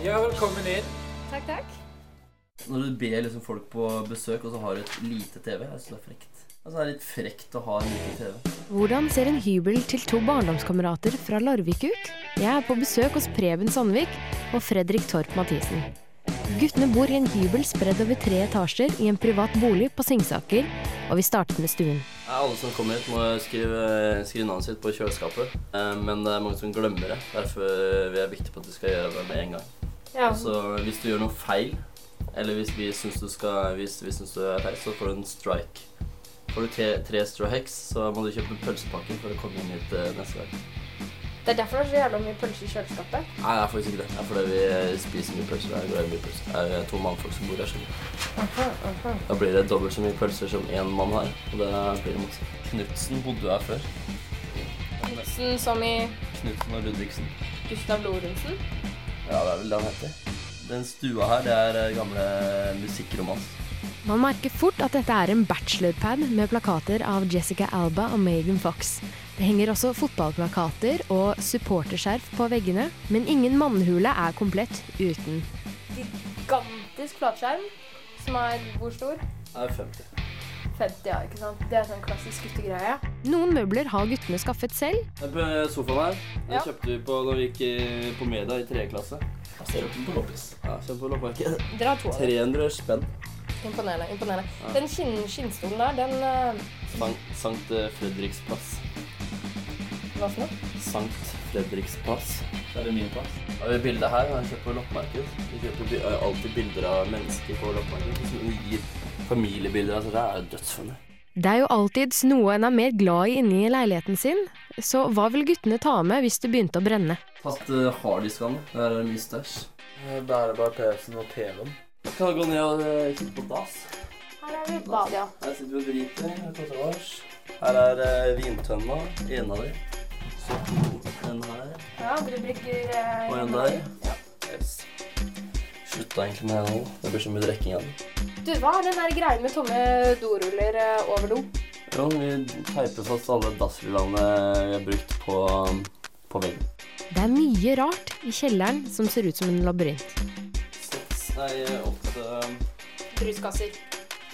Ja, velkommen inn. Takk, takk. Når du ber liksom folk på besøk, og så har du et lite TV, jeg syns det er frekt. Altså, det er litt frekt å ha en liten TV. Hvordan ser en hybel til to barndomskamerater fra Larvik ut? Jeg er på besøk hos Preben Sandvik og Fredrik Torp Mathisen. Guttene bor i en hybel spredd over tre etasjer i en privat bolig på Singsaker, og vi startet med stuen. Alle som kommer hit, må skrive, skrive navnet sitt på kjøleskapet. Eh, Men det er mange som glemmer det. Derfor vi er viktig på at du skal gjøre det med en gang. Ja. Altså, hvis du gjør noe feil, eller hvis vi syns du, skal, hvis vi du er feil, så får du en strike. Får du tre, tre strikes, så må du kjøpe pølsepakken for å komme inn hit eh, neste gang. Det er derfor det er så jævla mye pølser i kjøleskapet. Nei, det er faktisk ikke det. Det er fordi vi spiser mye pølser. Jeg er glad i mye pølser. Det er to mannfolk som bor her. skjønner aha. Da blir det dobbelt så mye pølser som én mann har. Og det blir masse. Knutsen bodde her før. Knutsen som i Knutsen og Ludvigsen. Gustav Lorentzen. Ja, det er vel det han heter. Den stua her, det er eh, gamle musikkromans. Man merker fort at dette er en bachelorpad med plakater av Jessica Alba og Megan Fox. Det henger også fotballplakater og supporterskjerf på veggene, men ingen mannhule er komplett uten. Gigantisk flatskjerm, som er hvor stor? Det er 50. 50, ja, ikke sant? Det er sånn klassisk guttegreie. Noen møbler har guttene skaffet selv. Den sofaen her, den Ja. kjøpte vi på da vi gikk på media i tredje klasse. Ser den på loppis. Ja, kjøp på dem. 300 spenn. Imponerende. imponerende. Ja. Den skinn, skinnstolen der, den uh... Sankt, Sankt eh, Fredriks plass. Hva for noe? Sankt Fredriks plass. Det er min plass. Har det bildet her? Har jeg kjøpt på loppemarked. Vi kjøper eh, alltid bilder av mennesker på loppemarked. Som gir familiebilder. Altså, det er dødsfunnet. Det er jo alltids noe en er mer glad i inni leiligheten sin, så hva vil guttene ta med hvis det begynte å brenne? Tatt uh, harddiskene. Der er det mye stæsj. Bærebar PC-en og TV-en. Kan gå ned og uh, kikke på dass. Her er vi bad, ja. Her sitter vi og driter. Her er tatouasje. Her er uh, vintønna. En av dem. Så to. En her. Ja, du bruker eh, Og en der. Yes. Slutta egentlig med det nå. Det blir så mye drikking av det. Du, hva er den der greien med tomme doruller eh, over do? Jo, vi teiper fast alle dassrullene vi har brukt på, på veggen. Det er mye rart i kjelleren som ser ut som en labyrint. Nei, åtte Bruskasser.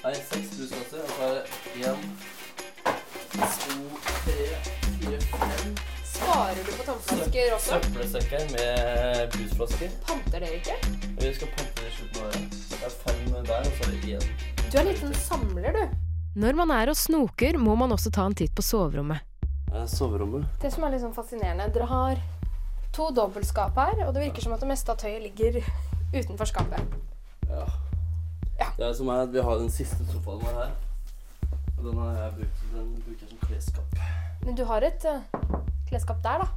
Nei, seks bruskasser. Og så er det én, to, tre, fire, fem Sparer du på tomflasker også? Søppelsekker med brusflasker. Panter dere ikke? Vi skal pante det i slutten av året. Det er fem der, og så er det én. Du er en liten samler, du. Når man er og snoker, må man også ta en titt på soverommet. Eh, Soverommet. Det som er litt sånn fascinerende, dere har to dobbeltskap her, og det virker som at det meste av tøyet ligger utenfor skapet. Ja. Det er som er at vi har den siste sofaen vår her. Og den har jeg brukt, den bruker jeg som klesskap. Men du har et uh, klesskap der, da.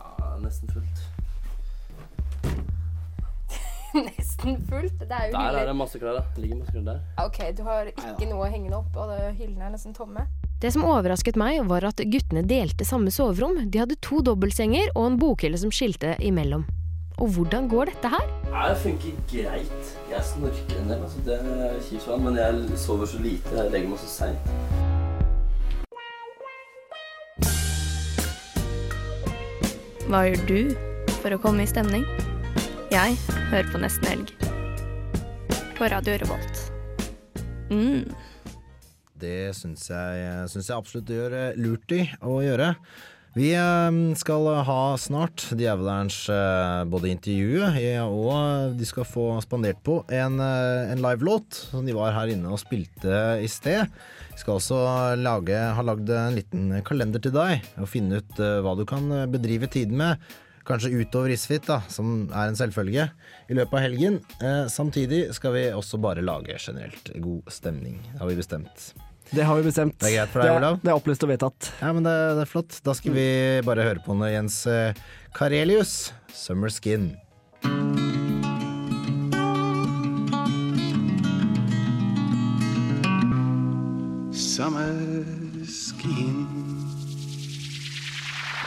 Ja, nesten fullt. (laughs) Nesten fullt. Det er jo Der er det masse klær, da. Det ligger masse klær der. Ok, du har ikke noe hengende opp, og hyllene er nesten tomme. Det som overrasket meg, var at guttene delte samme soverom. De hadde to dobbeltsenger og en bokhylle som skilte imellom. Og hvordan går dette her? Det funker greit. Jeg snorker en del, altså det er kjipt men jeg sover så lite. Jeg legger meg så seint. Hva gjør du for å komme i stemning? Jeg hører på Nesten Helg. På Radio Revolt. Mm. Det syns jeg, jeg absolutt du gjør eh, lurt i å gjøre. Vi eh, skal ha snart Djevelerens eh, både intervju eh, og de skal få spandert på en, en livelåt som de var her inne og spilte i sted. Vi skal også lage, ha lagd en liten kalender til deg og finne ut hva du kan bedrive tiden med. Kanskje utover Isfit, da, som er en selvfølge, i løpet av helgen. Samtidig skal vi også bare lage generelt god stemning, har vi bestemt. Det har vi bestemt. Det er greit for deg, er- Olav? Det er opplyst og vedtatt. Ja, men det, det er flott. Da skal vi bare høre på noe Jens eh, Karelius, 'Summer Skin'. Summer skin.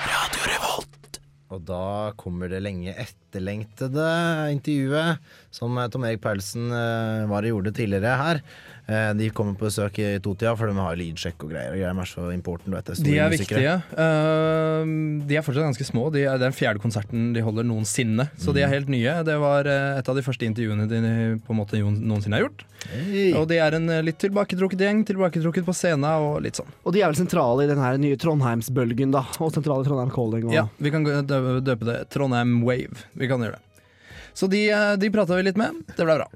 Radio Revolt. Og da kommer det lenge etterlengtede intervjuet som eh, Tom Erik Paulsen eh, var og gjorde tidligere her. Eh, De kommer på besøk i totida, for de har leadsjekk og greier. Og greier er så important, du vet det. De er musikere. viktige. Uh, de er fortsatt ganske små. De er, den fjerde konserten de holder noensinne. Så de er Mm. helt nye. Det var eh, et av de første intervjuene de på en måte noensinne har gjort. Og de er en eh, litt tilbaketrukket gjeng. Tilbaketrukket på scenen og litt sånn. Og de er vel sentrale i den her nye Trondheimsbølgen, da. Og sentrale i Trondheim Calling. Og Ja, vi kan døpe det Trondheim Wave. Vi kan gjøre det. Så de, eh, de prata vi litt med. Det ble bra.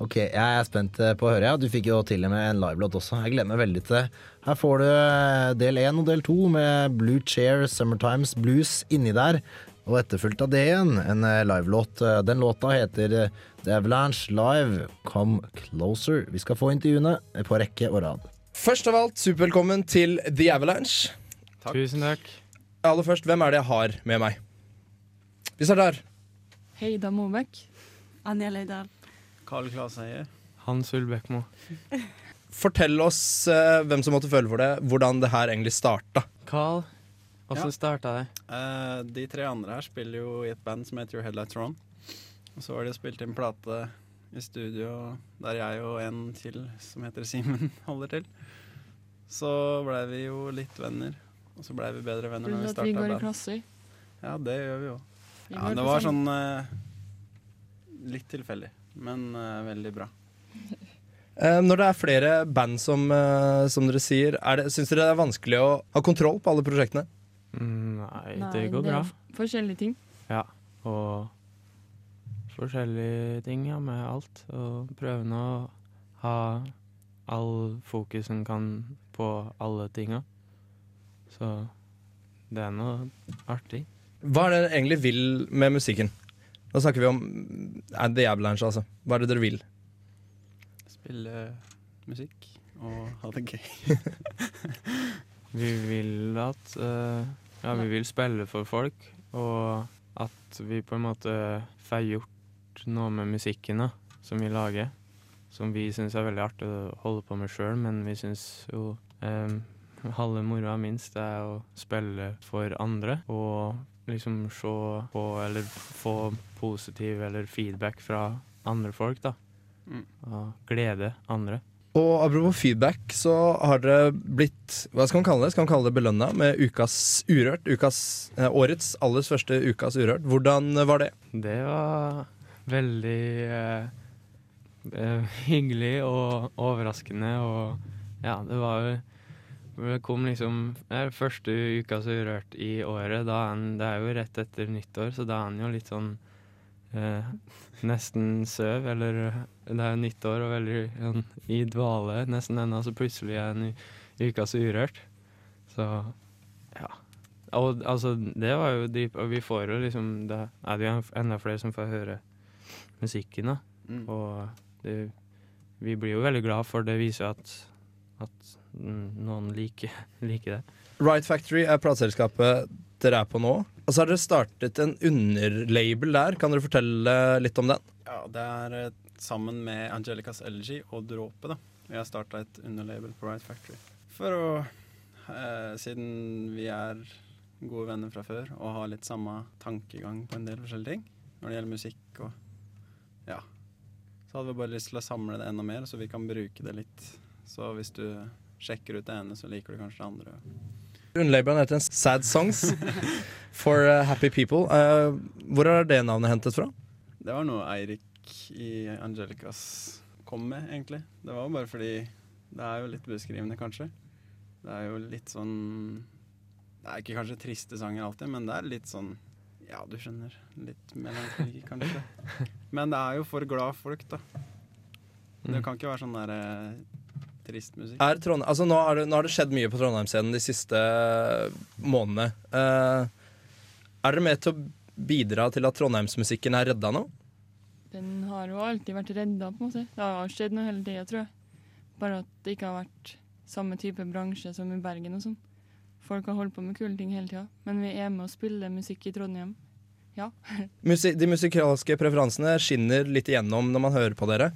Ok, jeg er spent eh, på å høre. Ja. Du fikk jo til og med en livelåt også. Jeg gleder meg veldig til det. Her får du eh, del én og del to med Blue Chair Summertimes Blues inni der. Og etterfulgt av det igjen, en livelåt. Den låta heter The Avalanche Live Come Closer. Vi skal få intervjuene på rekke og rad. Først av alt, supervelkommen til The Avalanche. Tusen takk. Aller først, hvem er det jeg har med meg? Vi starter her. Heida Mobæk. Anja Leidal. Karl Klas Eie. Hans Ulbekmo. Fortell oss, eh, hvem som måtte føle for det, hvordan det her egentlig starta. Carl Hvordan starta det? Eh, de tre andre her spiller jo i et band som heter Your Headlights Are Og så har de spilt inn plate i studio der jeg og en til som heter Simen (laughs) holder til. Så blei vi jo litt venner, og så blei vi bedre venner når vi starta vi går i klasser. Ja, det gjør vi jo. Ja, det var sånn eh, litt tilfeldig, men eh, veldig bra. (laughs) Eh, når det er flere band som, eh, som dere sier, er det, syns dere det er vanskelig å ha kontroll på alle prosjektene? Mm, nei, Nei, det går det er bra. forskjellige ting. Ja, og forskjellige ting ja, med alt. Og prøve nå å ha all fokus en kan på alle tinga. Så det er noe artig. Hva er det dere egentlig vil med musikken? Da snakker vi om eh, The Avalanche, altså. Hva er det dere vil? Spille musikk og ha det gøy. (laughs) Vi vil at uh, Ja, vi vil spille for folk, og at vi på en måte får gjort noe med musikken da, som vi lager. Som vi syns er veldig artig å holde på med sjøl, men vi syns jo um, halve moroa minst er å spille for andre. Og liksom se på eller få positiv eller feedback fra andre folk, da. Mm. Og glede andre. Og apropos feedback, så har dere blitt Hva skal man kalle det? Skal man kalle det belønna med Ukas Urørt? Ukas, eh, årets aller første Ukas Urørt. Hvordan var det? Det var veldig eh, eh, hyggelig og overraskende, og ja, det var jo kom liksom første uka så urørt i året. Da han, det er jo rett etter nyttår, så da er han jo litt sånn eh, nesten søv, eller eh, det er jo nyttår og veldig sånn, i dvale nesten ennå, så plutselig er han i uka så urørt. Så ja. Og altså, det var jo dypt. Og vi får jo liksom Det er det jo enda flere som får høre musikken, da. Mm. Og det, vi blir jo veldig glad for det viser at, at noen liker, (laughs) liker det. Right Factory er plateselskapet dere er på nå. Og så har dere startet en underlabel der. Kan dere fortelle litt om den? Ja, det er eh, sammen med Angelicas Elegy og Dråpe, da. Vi har starta et underlabel på Right Factory. For å eh, Siden vi er gode venner fra før og har litt samme tankegang på en del forskjellige ting når det gjelder musikk og ja. Så hadde vi bare lyst til å samle det enda mer, så vi kan bruke det litt. Så hvis du sjekker ut det ene, så liker du kanskje det andre. Underlabelen heter en Sad Songs (laughs) for uh, Happy People. Uh, hvor er det navnet hentet fra? Det var noe Eirik i Angelicas kom med, egentlig. Det var jo bare fordi det er jo litt beskrivende, kanskje. Det er jo litt sånn Det er ikke kanskje triste sanger alltid, men det er litt sånn Ja, du skjønner. Litt melankoli, kanskje. (laughs) Men det er jo for glad folk, da. Det Mm. kan ikke være sånn derre trist musikk. Er altså nå, har det, nå har det skjedd mye på Trondheim-scenen de siste månedene. Uh, er dere med til å bidra til at trondheimsmusikken er redda nå? Den har jo alltid vært redda, på en måte. Det har skjedd noe hele tida, tror jeg. Bare at det ikke har vært samme type bransje som i Bergen og sånn. Folk har holdt på med kule ting hele tida, men vi er med å spille musikk i Trondheim. Ja. (laughs) Musi de musikalske preferansene skinner litt igjennom når man hører på dere.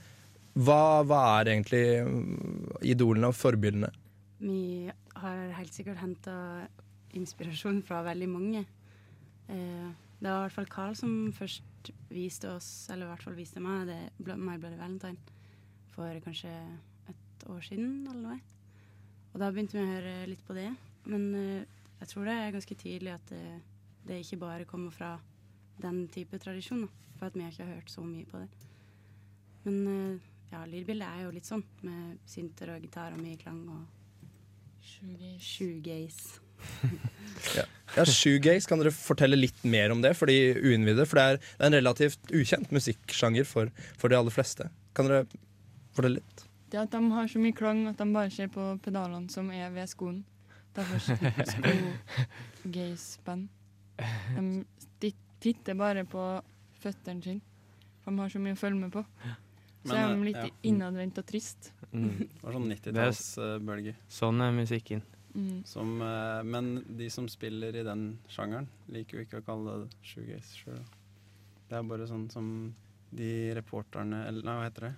Hva, hva er egentlig mm, idolene og forbildene? Vi har helt sikkert henta inspirasjon fra veldig mange. Eh, det var i hvert fall Carl som først viste oss, eller i hvert fall viste meg, det ble, My Bloody Valentine for kanskje et år siden, eller noe. Og da begynte vi å høre litt på det. Men eh, jeg tror det er ganske tydelig at det, det ikke bare kommer fra den type tradisjon, for at vi har ikke hørt så mye på det. Men eh, ja, lydbildet er jo litt sånn, med synter og gitar og mye klang og Shoegaze. (laughs) Ja. ja, Shoegaze, kan dere fortelle litt mer om det for de uinnvidde? For det er det er en relativt ukjent musikksjanger for, for de aller fleste. Kan dere fortelle litt? Det at de har så mye klang at de bare ser på pedalene som er ved skoen. Derfor sko-gaze-band. De titter bare på føttene sine. De har så mye å følge med på. Så jeg er eh, litt ja. innadvendt og trist. Mm. (laughs) Det var sånn 90-tallsbølge. Sånn er musikken. Mm. Som, eh, men de som spiller i den sjangeren, liker jo ikke å kalle det shoegaze sjøl. Det er bare sånn som de reporterne Eller nei, hva heter det?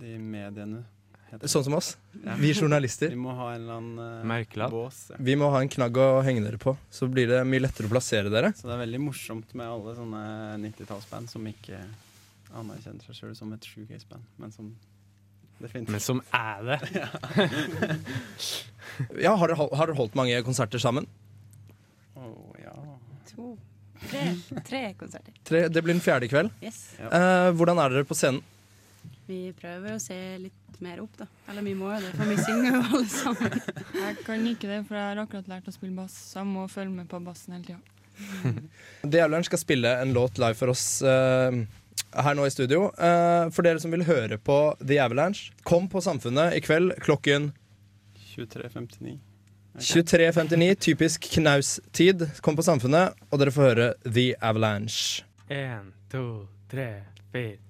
De mediene heter det. Sånn som oss. Ja. Vi journalister. Vi må ha en eller annen eh, bås. Ja. Vi må ha en knagg å henge dere på, så blir det mye lettere å plassere dere. Så det er veldig morsomt med alle sånne 90-tallsband som ikke anerkjenner seg sjøl som et shoegaze-band, men som definitivt Men som er det. (laughs) ja. Ja, har dere, hol- har dere holdt mange konserter sammen? Å, ja. To. Tre, tre konserter. Tre, det blir den fjerde i kveld. Yes. Eh, hvordan er dere på scenen? Vi prøver å se litt mer opp, da. Eller vi må jo det, for vi synger jo alle sammen. Jeg kan ikke det, for jeg har akkurat lært å spille bass, så jeg må følge med på bassen hele tida. Djevleren (laughs) skal spille en låt live for oss eh, her nå i studio. Eh, for dere som vil høre på The Avalanche, kom på Samfunnet i kveld klokken 23.59. 23.59. Typisk knaustid. Kom på Samfunnet, og dere får høre The Avalanche. En, to, tre, fire.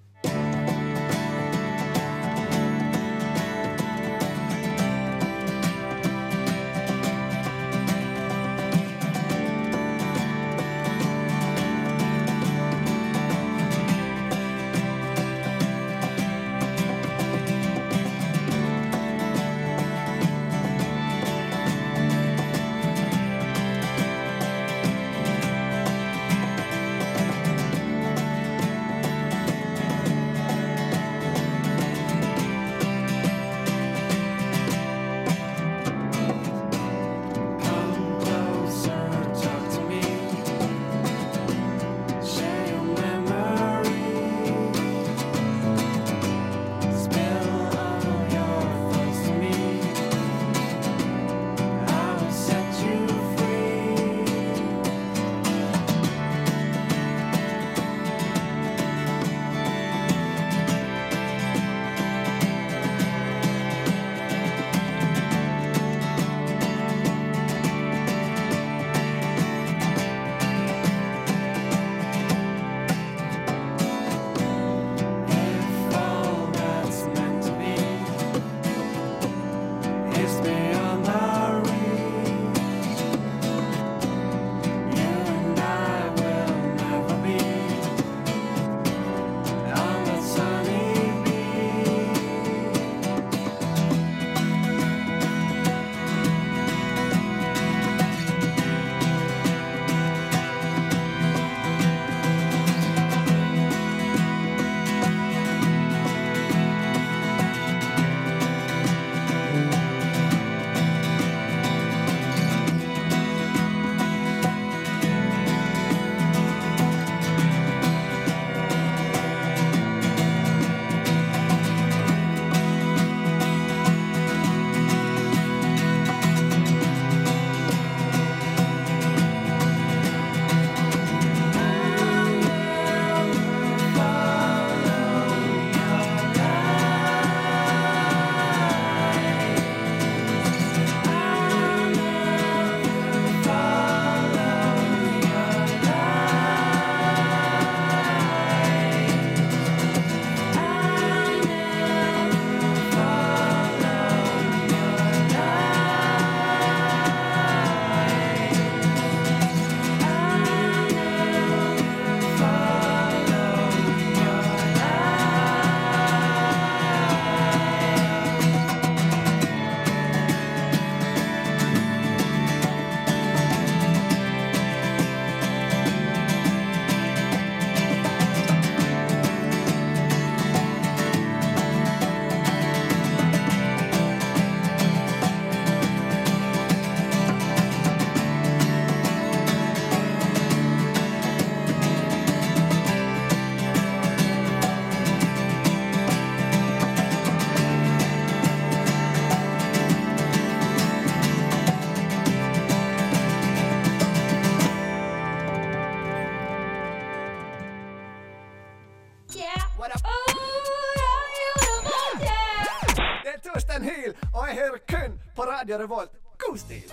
På Radio Revolt. God stil!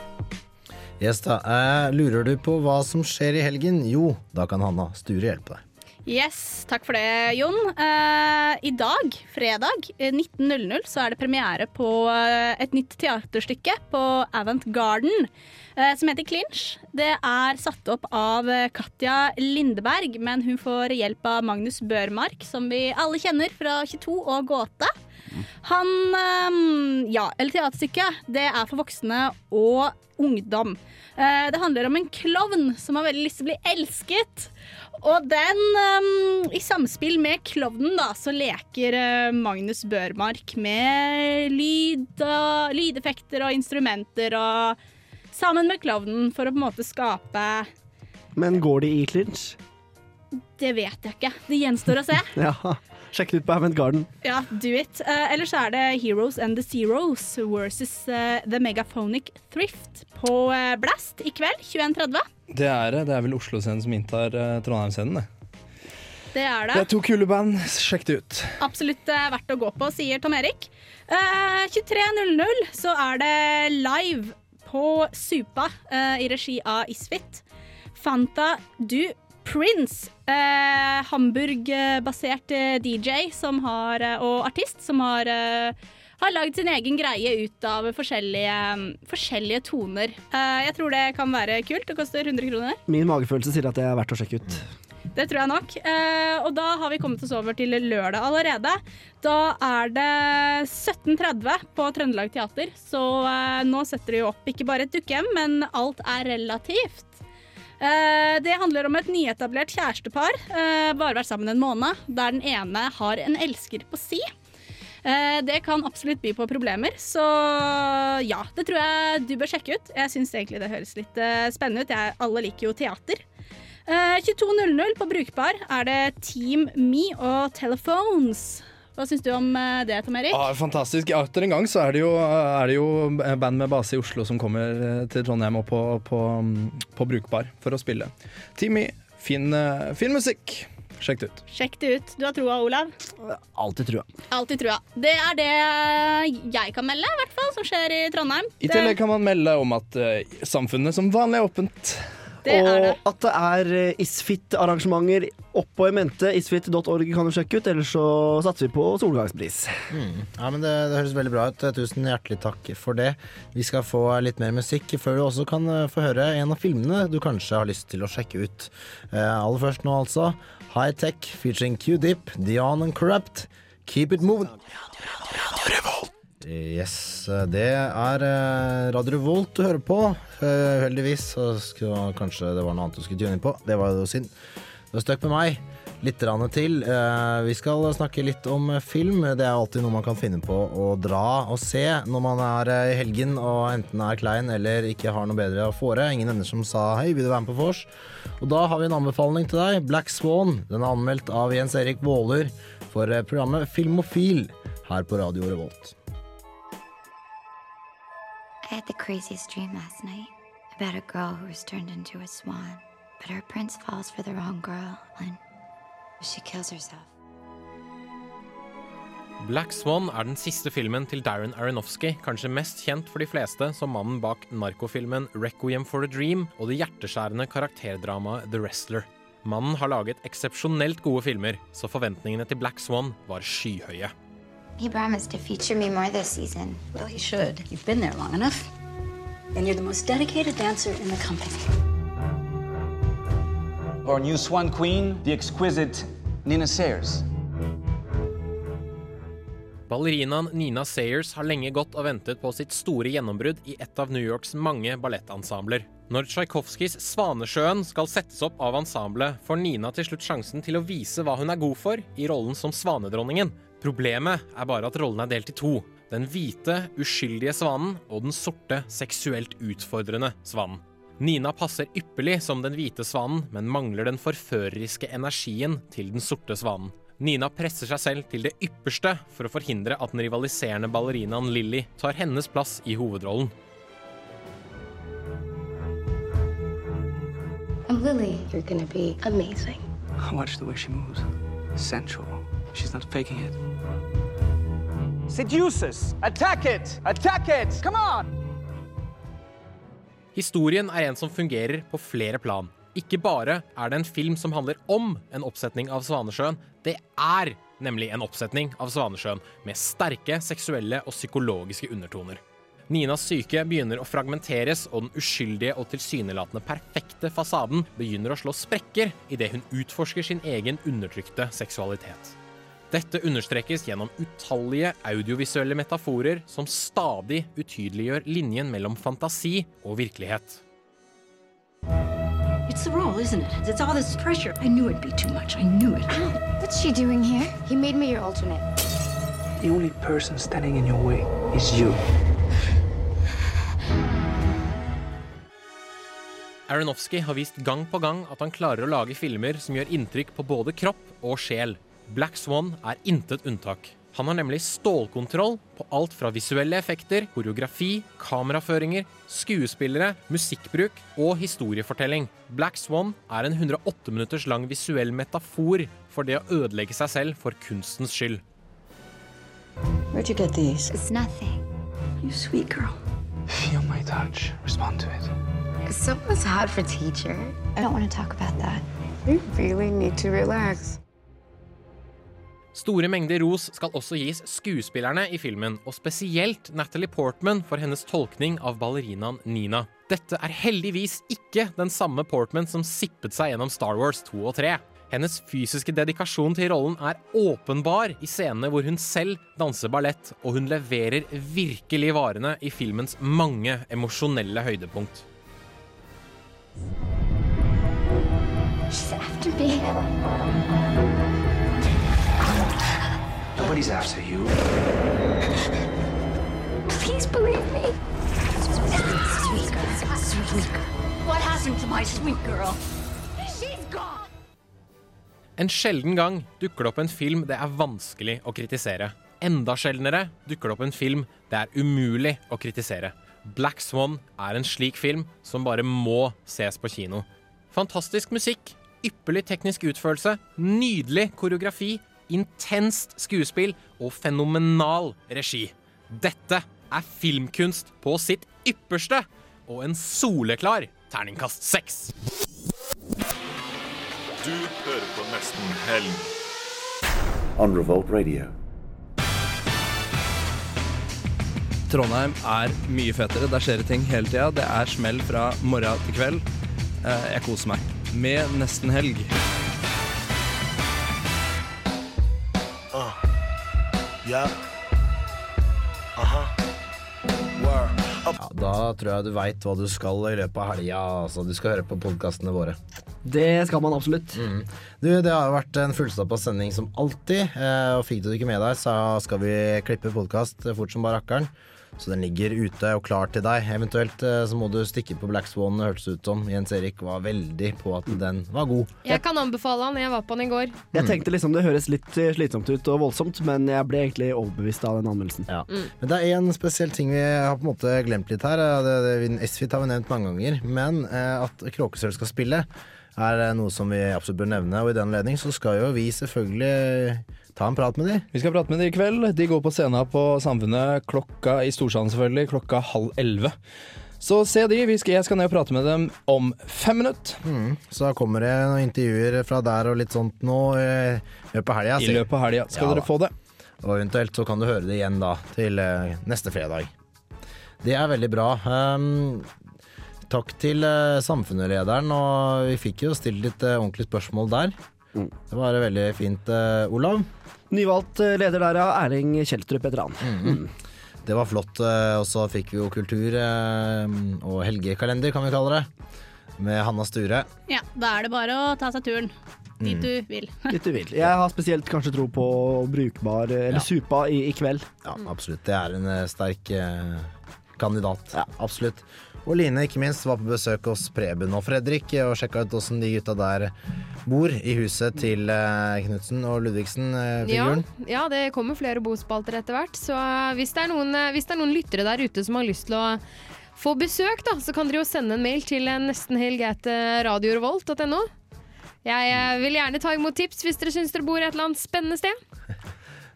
Yes da. Eh, lurer du på hva som skjer i helgen? Jo, da kan Hanna Sture hjelpe deg. Yes, takk for det, Jon. Eh, I dag, fredag eh, 19.00, så er det premiere på eh, et nytt teaterstykke på Avant Garden eh, som heter Clinch. Det er satt opp av eh, Katja Lindeberg, men hun får hjelp av Magnus Børmark, som vi alle kjenner fra 22 og Gåte. Han ehm, Ja, eller teaterstykket. Det er for voksne og ungdom. Eh, det handler om en klovn som har veldig lyst til å bli elsket. Og den, ehm, i samspill med klovnen, da, så leker eh, Magnus Børmark med lyd og, lydeffekter og instrumenter og Sammen med klovnen for å på en måte skape Men går de i clinch? Det vet jeg ikke. Det gjenstår å se. (laughs) Ja. Sjekk det ut på Avant Garden. Ja, do it. Eh, ellers er det Heroes and the Zeros versus uh, The Megaphonic Thrift på uh, Blast i kveld 21.30. Det er det. Det er vel Oslo-scenen som inntar uh, Trondheim-scenen, det. Det er Det det. er to kule band. Sjekk det ut. Absolutt verdt å gå på, sier Tom Erik. Eh, 23.00 så er det live på Supa eh, i regi av Isfit. Fanta Du Prince, eh, Hamburg-basert eh, DJ har, eh, og artist som har, eh, har lagd sin egen greie ut av forskjellige, forskjellige toner. Jeg tror det kan være kult. Det koster 100 kroner. Min magefølelse sier at det er verdt å sjekke ut. Det tror jeg nok. Eh, og da har vi kommet oss over til lørdag allerede. Da er det 17.30 på Trøndelag Teater, så eh, nå setter de opp ikke bare et dukkehjem, men alt er relativt. Eh, det handler om et nyetablert kjærestepar, bare vært sammen en måned, der den ene har en elsker på si. Det kan absolutt by på problemer, så ja, det tror jeg du bør sjekke ut. Jeg syns egentlig det høres litt spennende ut. Jeg, alle liker jo teater. Eh, 22.00 på Brukbar er det Team Me og Telephones. Hva syns du om eh, det, Tom Erik? Ah, fantastisk. Atter en gang så er det, jo, er det jo band med base i Oslo som kommer eh, til Trondheim og på, på, mm, på Brukbar for å spille. Timmy, fin, eh, fin musikk. Sjekk det ut. Sjekk det ut. Du har troa, Olav? Alltid trua. Altid trua. Det er det jeg kan melde, i hvert fall, som skjer i Trondheim. I Det- tillegg kan man melde om at eh, samfunnet som vanlig er åpent. Det og det. at det er eh, Isfit-arrangementer oppå i mente. Isfit.org kan du sjekke ut, ellers så satser vi på solgangspris. Mm. Ja, men det, det høres veldig bra ut. Tusen hjertelig takk for det. Vi skal få litt mer musikk før du også kan eh, få høre en av filmene du kanskje har lyst til å sjekke ut. Uh, aller først nå altså High Tech featuring Q-Dip, Dion and Corrupt. Keep it moving. Yes, det er eh, Radio Revolt du hører på. Eh, Uheldigvis skulle kanskje det var noe annet du skulle tune inn på. Det var jo synd. Du er stuck med meg. Litt til. Eh, Vi skal snakke litt om film. Det er alltid noe man kan finne på å dra og se når man er eh, i helgen og enten er klein eller ikke har noe bedre å fore. Ingen ender som sa hei, vil du være med på vors? Og da har vi en anbefaling til deg. Black Swan. Den er anmeldt av Jens Erik Våler for eh, programmet Filmofil her på Radio Revolt. I had the craziest dream last night about a girl who was turned into a swan. But her prince falls for the wrong girl and she kills herself. Black Swan er den siste filmen til Darren Aronofsky, kanskje mest kjent for de fleste som mannen bak narkofilmen Requiem for a Dream og det hjerteskjærende karakterdramaet The Wrestler. Mannen har laget eksepsjonelt gode filmer, så forventningene til Black Swan var skyhøye. He promised to feature me more this season. Well, he should. You've been there long enough. And you're the most dedicated dancer in the company. Our new swan queen, the exquisite Nina Sayers. Ballerinaen Nina Sayers har lenge gått og ventet på sitt store gjennombrudd i et av New Yorks mange ballettensembler. Når Tsjajkovskijs 'Svanesjøen' skal settes opp av ensemblet, får Nina til slutt sjansen til å vise hva hun er god for i rollen som svanedronningen. Problemet er bare at rollen er delt i to. Den hvite, uskyldige svanen og den sorte, seksuelt utfordrende svanen. Nina passer ypperlig som den hvite svanen, men mangler den forføreriske energien til den sorte svanen. Nina presser seg selv til det ypperste for å forhindre at den rivaliserende ballerinaen Lilly tar hennes plass i hovedrollen. I'm Lily. You're gonna be amazing. Watch the way she moves. Sensual. She's not faking it. Seduces! Attack it! Attack it! Come on! Historien er en som fungerer på flere plan. Ikke bare er det en film som handler om en oppsetning av Svanesjøen, det er nemlig en oppsetning av Svanesjøen med sterke seksuelle og psykologiske undertoner. Ninas syke begynner å fragmenteres, og den uskyldige og tilsynelatende perfekte fasaden begynner å slå sprekker idet hun utforsker sin egen undertrykte seksualitet. Dette understrekes gjennom utallige audiovisuelle metaforer som stadig utydeliggjør linjen mellom fantasi og virkelighet. It's the role, isn't it? It's all this pressure. I knew it'd be too much. I knew it. What's she doing here? He made me your alternate. The only person standing in your way is you. Aronofsky har vist gang på gang at han klarer å lage filmer som gjør inntrykk på både kropp og sjel. Black Swan er intet unntak. Han har nemlig stålkontroll på alt fra visuelle effekter, koreografi, kameraføringer, skuespillere, musikkbruk og historiefortelling. Black Swan er en 108 minutters lang visuell metafor for det å ødelegge seg selv for kunstens skyld. Where'd you get these? It's nothing. You sweet girl. Feel my touch. Respond to it. Someone's hot for teacher. I don't want to talk about that. We really need to relax. Store mengder ros skal også gis skuespillerne i filmen, og spesielt Natalie Portman for hennes tolkning av ballerinaen Nina. Dette er heldigvis ikke den samme Portman som sippet seg gjennom Star Wars 2 og 3. Hennes fysiske dedikasjon til rollen er åpenbar i scenene hvor hun selv danser ballett, og hun leverer virkelig varene i filmens mange emosjonelle høydepunkt. She's after me. Nobody's after you. Please believe me. Sweet girl. Sweet girl. What happened to my sweet girl? She's gone. En sjelden gang dukker det opp en film det er vanskelig å kritisere. Enda sjeldnere dukker det opp en film det er umulig å kritisere. Black Swan er en slik film som bare må ses på kino. Fantastisk musikk, ypperlig teknisk utførelse, nydelig koreografi, intenst skuespill og fenomenal regi. Dette er filmkunst på sitt ypperste, og en soleklar terningkast seks. Du hører på Nesten Helg. On Revolt Radio. Trondheim er mye fetere. Der skjer det ting hele tida. Det er smell fra morgen til kveld. Eh, Jeg koser meg med nesten helg. Yeah. Uh-huh. Ja, da tror jeg du veit hva du skal i løpet av helga. Altså, du skal høre på podkastene våre. Det skal man absolutt. Mm. Du, det har vært en fullstappa sending som alltid. Eh, og fikk du det ikke med deg, så skal vi klippe podkast fort som bare rakkeren. Så den ligger ute og klar til deg. Eventuelt eh, så må du stikke på Black Swan, hørtes det ut som. Jens Erik var veldig på at den var god. Jeg kan anbefale han. Jeg var på han i går. Jeg tenkte liksom det høres litt eh, slitsomt ut og voldsomt, men jeg ble egentlig overbevist av den anmeldelsen. Ja. Men det er en spesiell ting vi har på en måte glemt litt her. Esfit har vi nevnt mange ganger. Men eh, at Kråkesølv skal spille, er eh, noe som vi absolutt bør nevne. Og i den anledning så skal jo vi selvfølgelig ta en prat med de. Vi skal prate med de i kveld. De går på scenen på Samfunnet klokka i Storsalen selvfølgelig, klokka halv elleve. Så se de. Vi skal, jeg skal ned og prate med dem om fem minutter. Mm. Så da kommer det noen intervjuer fra der og litt sånt nå eh, i løpet av helga. I løpet av helga skal Ja dere få det. Og eventuelt så kan du høre det igjen da til eh, neste fredag. Det er veldig bra. Um, takk til uh, samfunnslederen, og vi fikk jo stilt litt eh, ordentlige spørsmål der. Det var veldig fint, eh, Olav. Nyvalgt eh, leder der, ja. Erling Kjeltrup heter han. Mhm. Det var flott. eh, Og så fikk vi jo kultur eh, og helgekalender, kan vi kalle det. Med Hanna Sture. Ja, da er det bare å ta seg turen dit Mm. du vil. (laughs) Dit du vil. Jeg har spesielt kanskje tro på brukbar, eh, eller Ja. supa, i, i kveld. Ja, absolutt. Det er en eh, sterk eh, kandidat. Absolutt. Og Line, ikke minst, var på besøk hos Preben og Fredrik eh, og sjekka ut åssen de gutta der bor i huset til uh, Knutsen og Ludvigsen-figuren. ja, det kommer flere bospalter etter hvert. Så eh, hvis det, noen, eh, hvis det er noen lyttere der ute som har lyst til å få besøk, da, så kan dere jo sende en mail til eh, nestenhelg.radiorevolt.no. Jeg eh, vil gjerne ta imot tips hvis dere syns dere bor et eller annet spennende sted.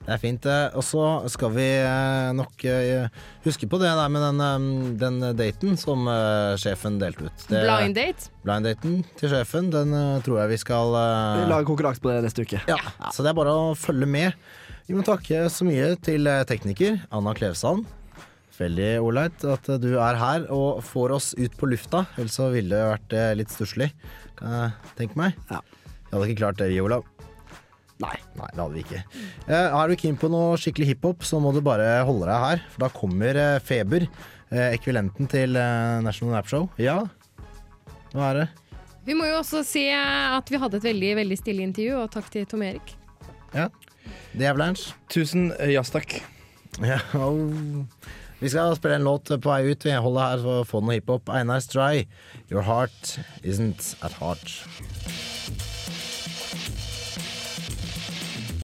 Det er fint. Og så skal vi eh, nok eh, huske på det der med den, eh, den daten som sjefen delte ut. Det- Blind date. Blind-daten til sjefen, den tror jeg vi skal Vi lager konkurranse på det neste uke. Ja, så det er bare å følge med. Vi må takke så mye til tekniker Anna Klevsand. Veldig ålreit at du er her og får oss ut på lufta. Ellers ville det vært litt stusslig, kan jeg tenke meg. Jeg hadde ikke klart det, vi, Olav. Nei. Nei, det hadde vi ikke. Eh, er du keen på noe skikkelig hiphop, så må du bare holde deg her. For da kommer eh, Feber, eh, ekvivalenten til National Rap Show. Ja, hva er det? Vi må jo også si at vi hadde et veldig veldig stille intervju, og takk til Tom Erik. Ja. The Avalanche. Tusen eh, jazz, takk. Ja. Vi skal spille en låt på vei ut. Vi holder her for å få noe hiphop. Einar Stray, Your Heart Isn't At Heart.